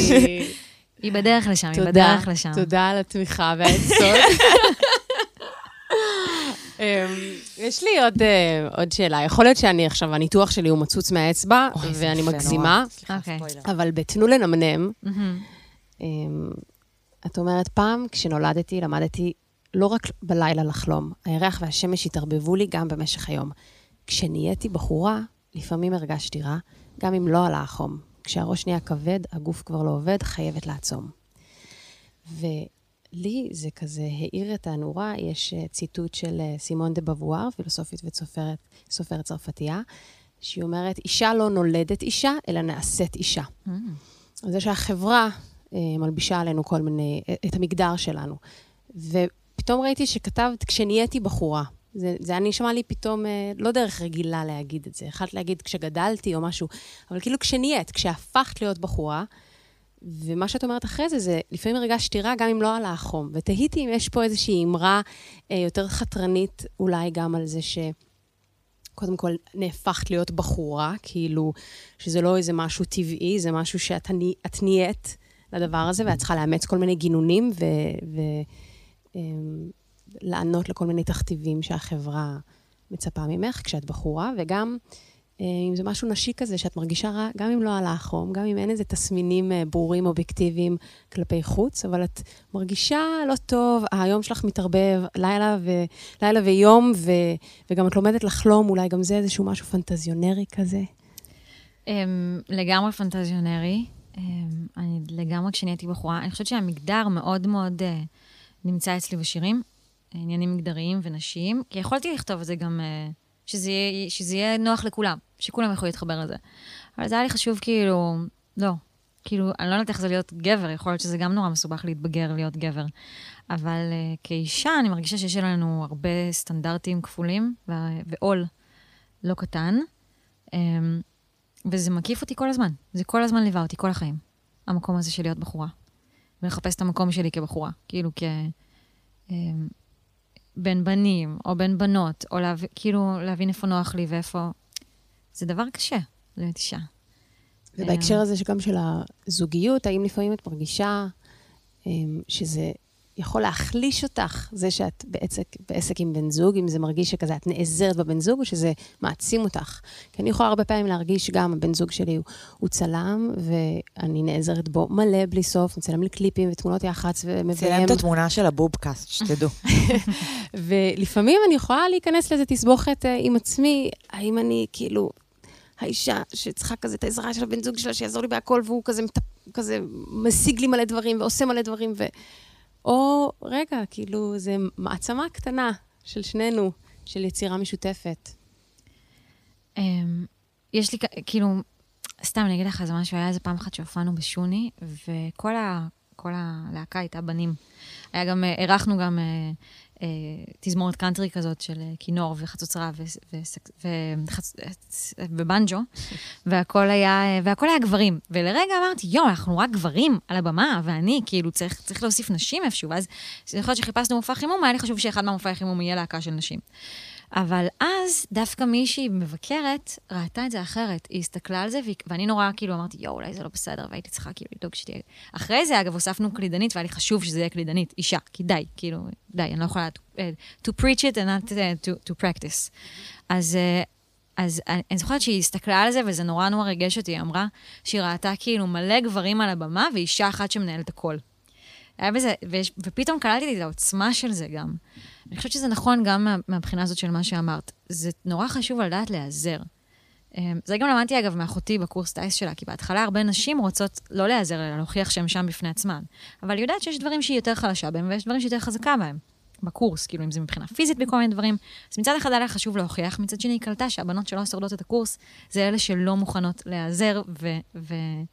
היא בדרך לשם, היא בדרך לשם. תודה על התמיכה והעצות. אמ, יש לי עוד, אה, עוד שאלה. יכול להיות שאני עכשיו, הניתוח שלי הוא מצוץ מהאצבע, ואני מגזימה, אוקיי. אבל בתנו לנמנם. אמ, את אומרת, פעם כשנולדתי, למדתי לא רק בלילה לחלום, הירח והשמש התערבבו לי גם במשך היום. כשנהייתי בחורה, לפעמים הרגשתי רע, גם אם לא עלה החום. כשהראש נהיה כבד, הגוף כבר לא עובד, חייבת לעצום. ולי זה כזה האיר את הנורה, יש אה, ציטוט של אה, סימון דה בבואר, פילוסופית וסופרת סופרת צרפתייה, שהיא אומרת, אישה לא נולדת אישה, אלא נעשית אישה. מהמם. זה שהחברה אה, מלבישה עלינו כל מיני, את המגדר שלנו. ופתאום ראיתי שכתבת, כשנהייתי בחורה. זה, זה היה נשמע לי פתאום, אה, לא דרך רגילה להגיד את זה. יכולת להגיד כשגדלתי או משהו, אבל כאילו כשנהיית, כשהפכת להיות בחורה, ומה שאת אומרת אחרי זה, זה לפעמים הרגשתי רע גם אם לא עלה החום. ותהיתי אם יש פה איזושהי אמרה אה, יותר חתרנית, אולי גם על זה ש... קודם כל, נהפכת להיות בחורה, כאילו, שזה לא איזה משהו טבעי, זה משהו שאת נהיית לדבר הזה, ואת צריכה לאמץ כל מיני גינונים ולענות לכל מיני תכתיבים שהחברה מצפה ממך כשאת בחורה, וגם אה, אם זה משהו נשי כזה, שאת מרגישה רע, גם אם לא עלה החום, גם אם אין איזה תסמינים אה, ברורים, אובייקטיביים כלפי חוץ, אבל את מרגישה לא טוב, היום שלך מתערבב, לילה, ו... לילה ויום, ו... וגם את לומדת לחלום, אולי גם זה איזשהו משהו פנטזיונרי כזה. אמ, לגמרי פנטזיונרי. אמ, אני לגמרי, כשאני הייתי בחורה, אני חושבת שהמגדר מאוד מאוד אה, נמצא אצלי בשירים, עניינים מגדריים ונשיים, כי יכולתי לכתוב את זה גם, אה, שזה שזה יהיה נוח לכולם. שכולם יכולו להתחבר לזה. אבל זה היה לי חשוב כאילו, לא, כאילו, אני לא יודעת איך זה להיות גבר, יכול להיות שזה גם נורא מסובך להתבגר להיות גבר. אבל uh, כאישה, אני מרגישה שיש לנו הרבה סטנדרטים כפולים ועול לא קטן, um, וזה מקיף אותי כל הזמן. זה כל הזמן ליווה אותי, כל החיים. המקום הזה של להיות בחורה. ולחפש את המקום שלי כבחורה. כאילו, כ... Um, בין בנים, או בין בנות, או להב... כאילו להבין איפה נוח לי ואיפה... זה דבר קשה להיות אישה. ובהקשר הזה שגם של הזוגיות, האם לפעמים את מרגישה שזה יכול להחליש אותך, זה שאת בעסק, בעסק עם בן זוג, אם זה מרגיש שכזה את נעזרת בבן זוג, או שזה מעצים אותך. כי אני יכולה הרבה פעמים להרגיש גם, הבן זוג שלי הוא, הוא צלם, ואני נעזרת בו מלא בלי סוף, מצלם לי קליפים ותמונות יח"צ ומביים. צילם את התמונה של הבובקאסט, שתדעו. ולפעמים אני יכולה להיכנס לאיזה תסבוכת uh, עם עצמי, האם אני כאילו... האישה שצריכה כזה את העזרה של הבן זוג שלה, שיעזור לי בהכל, והוא כזה, כזה משיג לי מלא דברים ועושה מלא דברים, ו... או, רגע, כאילו, זה מעצמה קטנה של שנינו, של יצירה משותפת. אמ, יש לי, כאילו, סתם, אני אגיד לך איזה משהו, היה איזה פעם אחת שהופענו בשוני, וכל ה, כל הלהקה הייתה בנים. היה גם, אה, אירחנו גם אה, תזמורת קאנטרי כזאת של אה, כינור וחצוצרה ובנג'ו, והכל היה, והכל היה גברים. ולרגע אמרתי, יואו, אנחנו רק גברים על הבמה, ואני, כאילו, צריך, צריך להוסיף נשים איפשהו. ואז, יכול להיות שחיפשנו מופע חימום, היה לי חשוב שאחד מהמופעי חימום יהיה להקה של נשים. אבל אז דווקא מישהי מבקרת ראתה את זה אחרת. היא הסתכלה על זה, ואני נורא כאילו אמרתי, יואו, אולי זה לא בסדר, והייתי צריכה כאילו לדאוג שתהיה... אחרי זה, אגב, הוספנו קלידנית, והיה לי חשוב שזה יהיה קלידנית, אישה, כי די, כאילו, די, אני לא יכולה to, uh, to preach it and not uh, to, to practice. אז, uh, אז אני, אני זוכרת שהיא הסתכלה על זה, וזה נורא נורא ריגש אותי, היא אמרה שהיא ראתה כאילו מלא גברים על הבמה, ואישה אחת שמנהלת הכל. היה בזה, ויש, ופתאום קלטתי את העוצמה של זה גם. אני חושבת שזה נכון גם מה, מהבחינה הזאת של מה שאמרת. זה נורא חשוב לדעת להיעזר. אמ, זה גם למדתי, אגב, מאחותי בקורס טייס שלה, כי בהתחלה הרבה נשים רוצות לא להיעזר, אלא להוכיח שהן שם בפני עצמן. אבל היא יודעת שיש דברים שהיא יותר חלשה בהם, ויש דברים שהיא יותר חזקה בהם. בקורס, כאילו, אם זה מבחינה פיזית בכל מיני דברים. אז מצד אחד היה חשוב להוכיח, מצד שני היא קלטה שהבנות שלא שורדות את הקורס, זה אלה שלא מוכנות להיעזר ו- ו-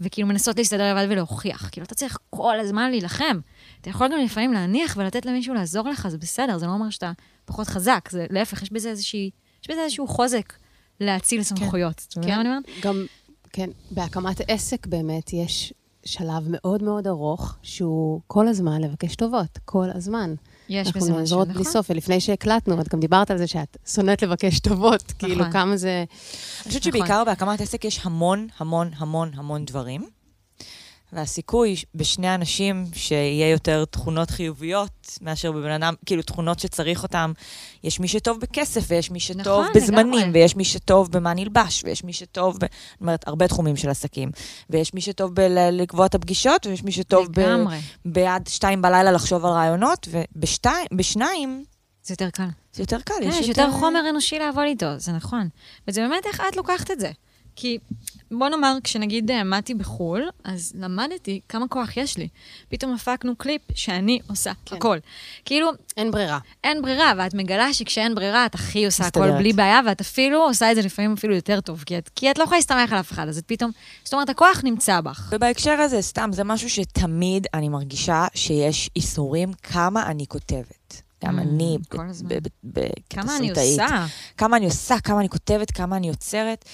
וכאילו מנסות להסתדר לבד ולהוכיח. כאילו, אתה צריך כל הזמן להילחם. אתה יכול גם לפעמים להניח ולתת למישהו לעזור לך, זה בסדר, זה לא אומר שאתה פחות חזק, זה להפך, יש בזה איזושהי, יש בזה איזשהו חוזק להציל כן. סמכויות. כן, כן? גם, כן, בהקמת עסק באמת יש שלב מאוד מאוד ארוך, שהוא כל הזמן לבקש טובות, כל הזמן. יש בזה משהו, נכון? אנחנו נעזרות בלי סוף, ולפני שהקלטנו, את גם דיברת על זה שאת שונאת לבקש טובות, כאילו, נכון. כאילו כמה זה... אני חושבת נכון. שבעיקר בהקמת עסק יש המון, המון, המון, המון דברים. והסיכוי בשני אנשים שיהיה יותר תכונות חיוביות מאשר בבן אדם, כאילו תכונות שצריך אותן, יש מי שטוב בכסף, ויש מי שטוב נכון, בזמנים, לגמרי. ויש מי שטוב במה נלבש, ויש מי שטוב, ב... אני אומרת, הרבה תחומים של עסקים. ויש מי שטוב בלקבוע את הפגישות, ויש מי שטוב לגמרי. ב... בעד שתיים בלילה לחשוב על רעיונות, ובשניים... זה יותר קל. זה יותר קל, יש, יש יותר... יותר חומר אנושי לעבוד איתו, זה נכון. וזה באמת איך את לוקחת את זה. כי בוא נאמר, כשנגיד עמדתי אה, בחו"ל, אז למדתי כמה כוח יש לי. פתאום הפקנו קליפ שאני עושה כן. הכל. כאילו... אין ברירה. אין ברירה, ואת מגלה שכשאין ברירה, את הכי עושה מסתדרת. הכל בלי בעיה, ואת אפילו עושה את זה לפעמים אפילו יותר טוב, כי את, כי את לא יכולה להסתמך על אף אחד, אז את פתאום... זאת אומרת, הכוח נמצא בך. ובהקשר הזה, סתם, זה משהו שתמיד אני מרגישה שיש איסורים כמה אני כותבת. גם mm, אני, כתסריטאית. כמה אני עושה. כמה אני עושה, כמה אני כותבת, כמה אני יוצרת.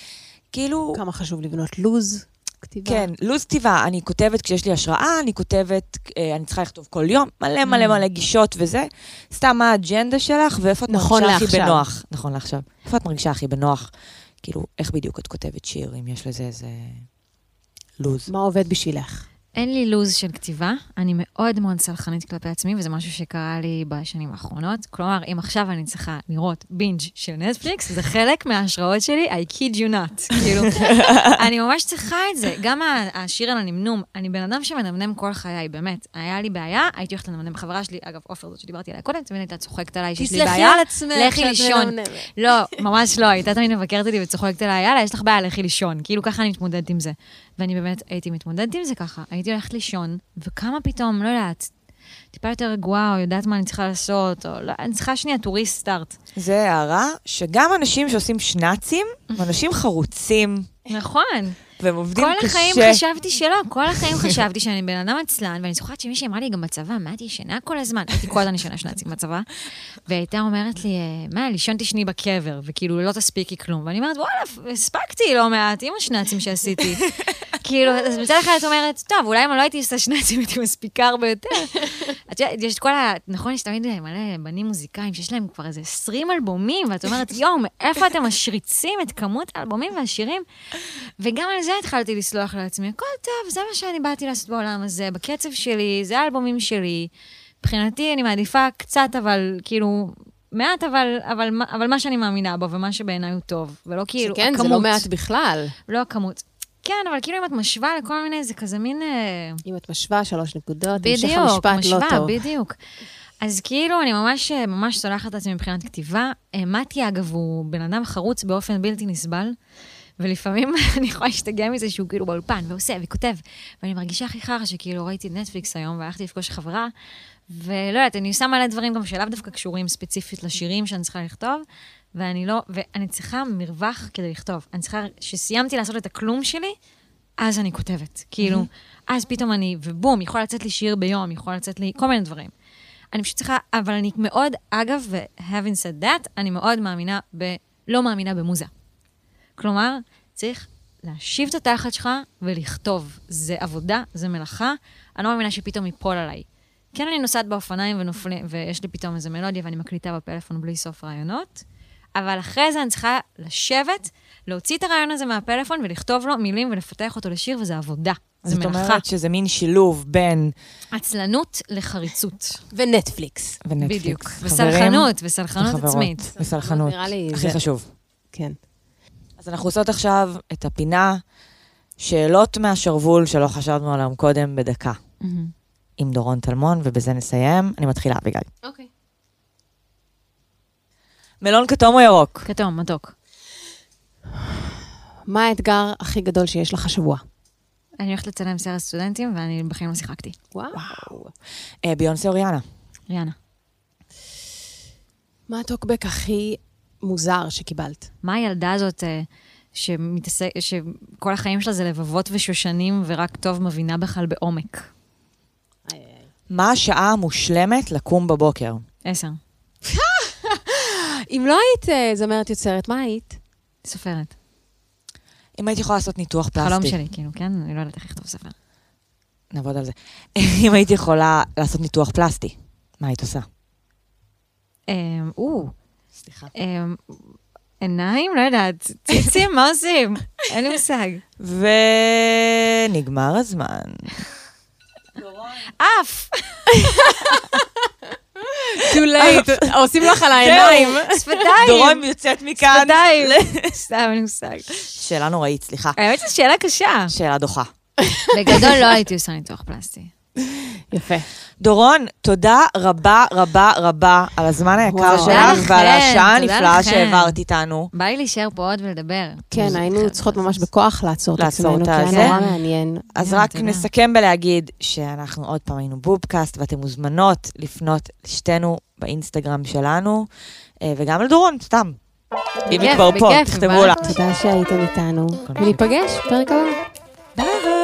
כאילו... כמה חשוב לבנות לוז כתיבה. כן, לוז כתיבה. אני כותבת כשיש לי השראה, אני כותבת, אה, אני צריכה לכתוב כל יום, מלא מלא mm. מלא גישות וזה. סתם מה האג'נדה שלך, ואיפה את נכון מרגישה הכי בנוח. נכון לעכשיו. איפה את מרגישה הכי בנוח? כאילו, איך בדיוק את כותבת שיר, אם יש לזה איזה לוז? מה עובד בשבילך? אין לי לו"ז של כתיבה, אני מאוד מאוד סלחנית כלפי עצמי, וזה משהו שקרה לי בשנים האחרונות. כלומר, אם עכשיו אני צריכה לראות בינג' של נטפליקס, זה חלק מההשראות שלי, I kid you not. כאילו, אני ממש צריכה את זה. גם השיר על הנמנום, אני בן אדם שמנמנם כל חיי, באמת. היה לי בעיה, הייתי הולכת לנמנם. חברה שלי, אגב, עופר, זאת שדיברתי עליה קודם, תמיד הייתה צוחקת עליי שיש לי בעיה. תסלחי על עצמך לכי לישון. לא, ממש לא, הייתה תמיד מבקרת אותי וצוחקת עליי, יאללה, יש לך בעיה, לכי לישון. כאילו, ככה אני מתמודדת עם זה. ואני באמת הייתי מתמודדת עם זה ככה. הייתי הולכת לישון, וכמה פתאום, לא יודעת, טיפה יותר רגועה, או יודעת מה אני צריכה לעשות, או לא, אני צריכה שנייה to restart. זה הערה שגם אנשים שעושים שנאצים, הם אנשים חרוצים, נכון. והם עובדים כל קשה. החיים חשבתי שלא, כל החיים חשבתי שאני בן אדם עצלן, ואני זוכרת שמישהי אמרה לי גם בצבא, מה את ישנה כל הזמן? הייתי כל הזמן ישנה שנאצים בצבא, והיא הייתה אומרת לי, אה, מה, לישון תשני בקבר, וכאילו לא תספיקי כלום. ואני אומרת, וואלה, הספקתי לא מעט עם השנאצים שעשיתי. כאילו, אז מצד אחד את אומרת, טוב, אולי אם לא הייתי עושה שנאצים, הייתי מספיקה הרבה יותר. את יודעת, יש את כל ה... נכון, יש תמיד מלא בנים מוזיקאים שיש להם כבר איזה 20 אלבומים, ואת אומרת, יואו, מאיפה אתם משריצים את כמות האלבומים והשירים? וגם על זה התחלתי לסלוח לעצמי. הכל טוב, זה מה שאני באתי לעשות בעולם הזה, בקצב שלי, זה האלבומים שלי. מבחינתי, אני מעדיפה קצת, אבל כאילו, מעט, אבל, אבל, אבל מה שאני מאמינה בו, ומה שבעיניי הוא טוב, ולא כאילו שכן, הכמות. זה לא מעט בכלל. לא הכמות. כן, אבל כאילו אם את משווה לכל מיני, זה כזה מין... אה, אם את משווה שלוש נקודות, המשך בדיוק, המשפט לא משווה, טוב. בדיוק. אז כאילו, אני ממש, ממש סולחת את עצמי מבחינת כתיבה. אה, מתי, אגב, הוא בן אדם חרוץ באופן בלתי נסבל, ולפעמים אני יכולה להשתגע מזה שהוא כאילו באולפן, ועושה, וכותב. ואני מרגישה הכי חרא שכאילו ראיתי נטפליקס היום, והלכתי לפגוש חברה, ולא יודעת, אני עושה מלא דברים גם שלאו דווקא קשורים ספציפית לשירים שאני צריכה לכתוב, ואני לא, ואני צריכה מרווח כדי לכתוב. אני צריכה, כשסיימתי לעשות את הכלום שלי, אז אני כותבת. כאילו, אז פתאום אני, ובום, יכול לצאת לי שיר ביום, יכול לצאת לי כל מיני דברים. אני פשוט צריכה, אבל אני מאוד, אגב, ו-having said that, אני מאוד מאמינה ב... לא מאמינה במוזה. כלומר, צריך להשיב את התחת שלך ולכתוב. זה עבודה, זה מלאכה, אני לא מאמינה שפתאום ייפול עליי. כן, אני נוסעת באופניים ונופלים, ויש לי פתאום איזה מלודיה ואני מקליטה בפלאפון בלי סוף רעיונות, אבל אחרי זה אני צריכה לשבת, להוציא את הרעיון הזה מהפלאפון ולכתוב לו מילים ולפתח אותו לשיר, וזה עבודה. זה זאת מלאכה. אומרת שזה מין שילוב בין... עצלנות לחריצות. ונטפליקס. ונטפליקס. בדיוק. וסלחנות, וסלחנות. עצמית. וסלחנות. נראה לי הכי חשוב. כן. אז אנחנו עושות עכשיו את הפינה שאלות מהשרוול שלא חשבנו עליהן קודם בדקה. עם דורון טלמון, ובזה נסיים. אני מתחילה, אביגיל. אוקיי. מלון כתום או ירוק? כתום, מתוק. מה האתגר הכי גדול שיש לך השבוע? אני הולכת לצלם סרט סטודנטים, ואני בחיים לא שיחקתי. וואו. אה, ביונסה או ריאנה? ריאנה. מה הטוקבק הכי מוזר שקיבלת? מה הילדה הזאת אה, שמתעסק, שכל החיים שלה זה לבבות ושושנים, ורק טוב מבינה בכלל בעומק? מה השעה המושלמת לקום בבוקר? עשר. אם לא היית אה, זמרת יוצרת, מה היית? סופרת. אם הייתי יכולה לעשות ניתוח פלסטי. חלום שלי, כאילו, כן? אני לא יודעת איך לכתוב ספר. נעבוד על זה. אם הייתי יכולה לעשות ניתוח פלסטי, מה היית עושה? אמ, או, סליחה. אמ, עיניים? לא יודעת. ציצים, מה עושים? אין לי מושג. ונגמר הזמן. אף! too late, עושים לך על העיניים. שפתיים! דורון יוצאת מכאן. שפתיים! סתם, אין לי מושג. שאלה נוראית, סליחה. האמת שזו שאלה קשה. שאלה דוחה. בגדול לא הייתי עושה ניתוח פלסטי. יפה. דורון, תודה רבה רבה רבה על הזמן היקר שלך ועל השעה תודה הנפלאה. שהעברת איתנו. בא לי להישאר פה עוד ולדבר. כן, היינו צריכות ממש בכוח לעצור את לעצור עצמנו, את כי היה. נורא מעניין. אז רק תודה. נסכם בלהגיד שאנחנו עוד פעם היינו בובקאסט, ואתן מוזמנות לפנות לשתינו באינסטגרם שלנו, אה, וגם לדורון, סתם. אם היא כבר פה, תכתבו לה. תודה שהייתם איתנו, וניפגש בפרק הבא. ביי.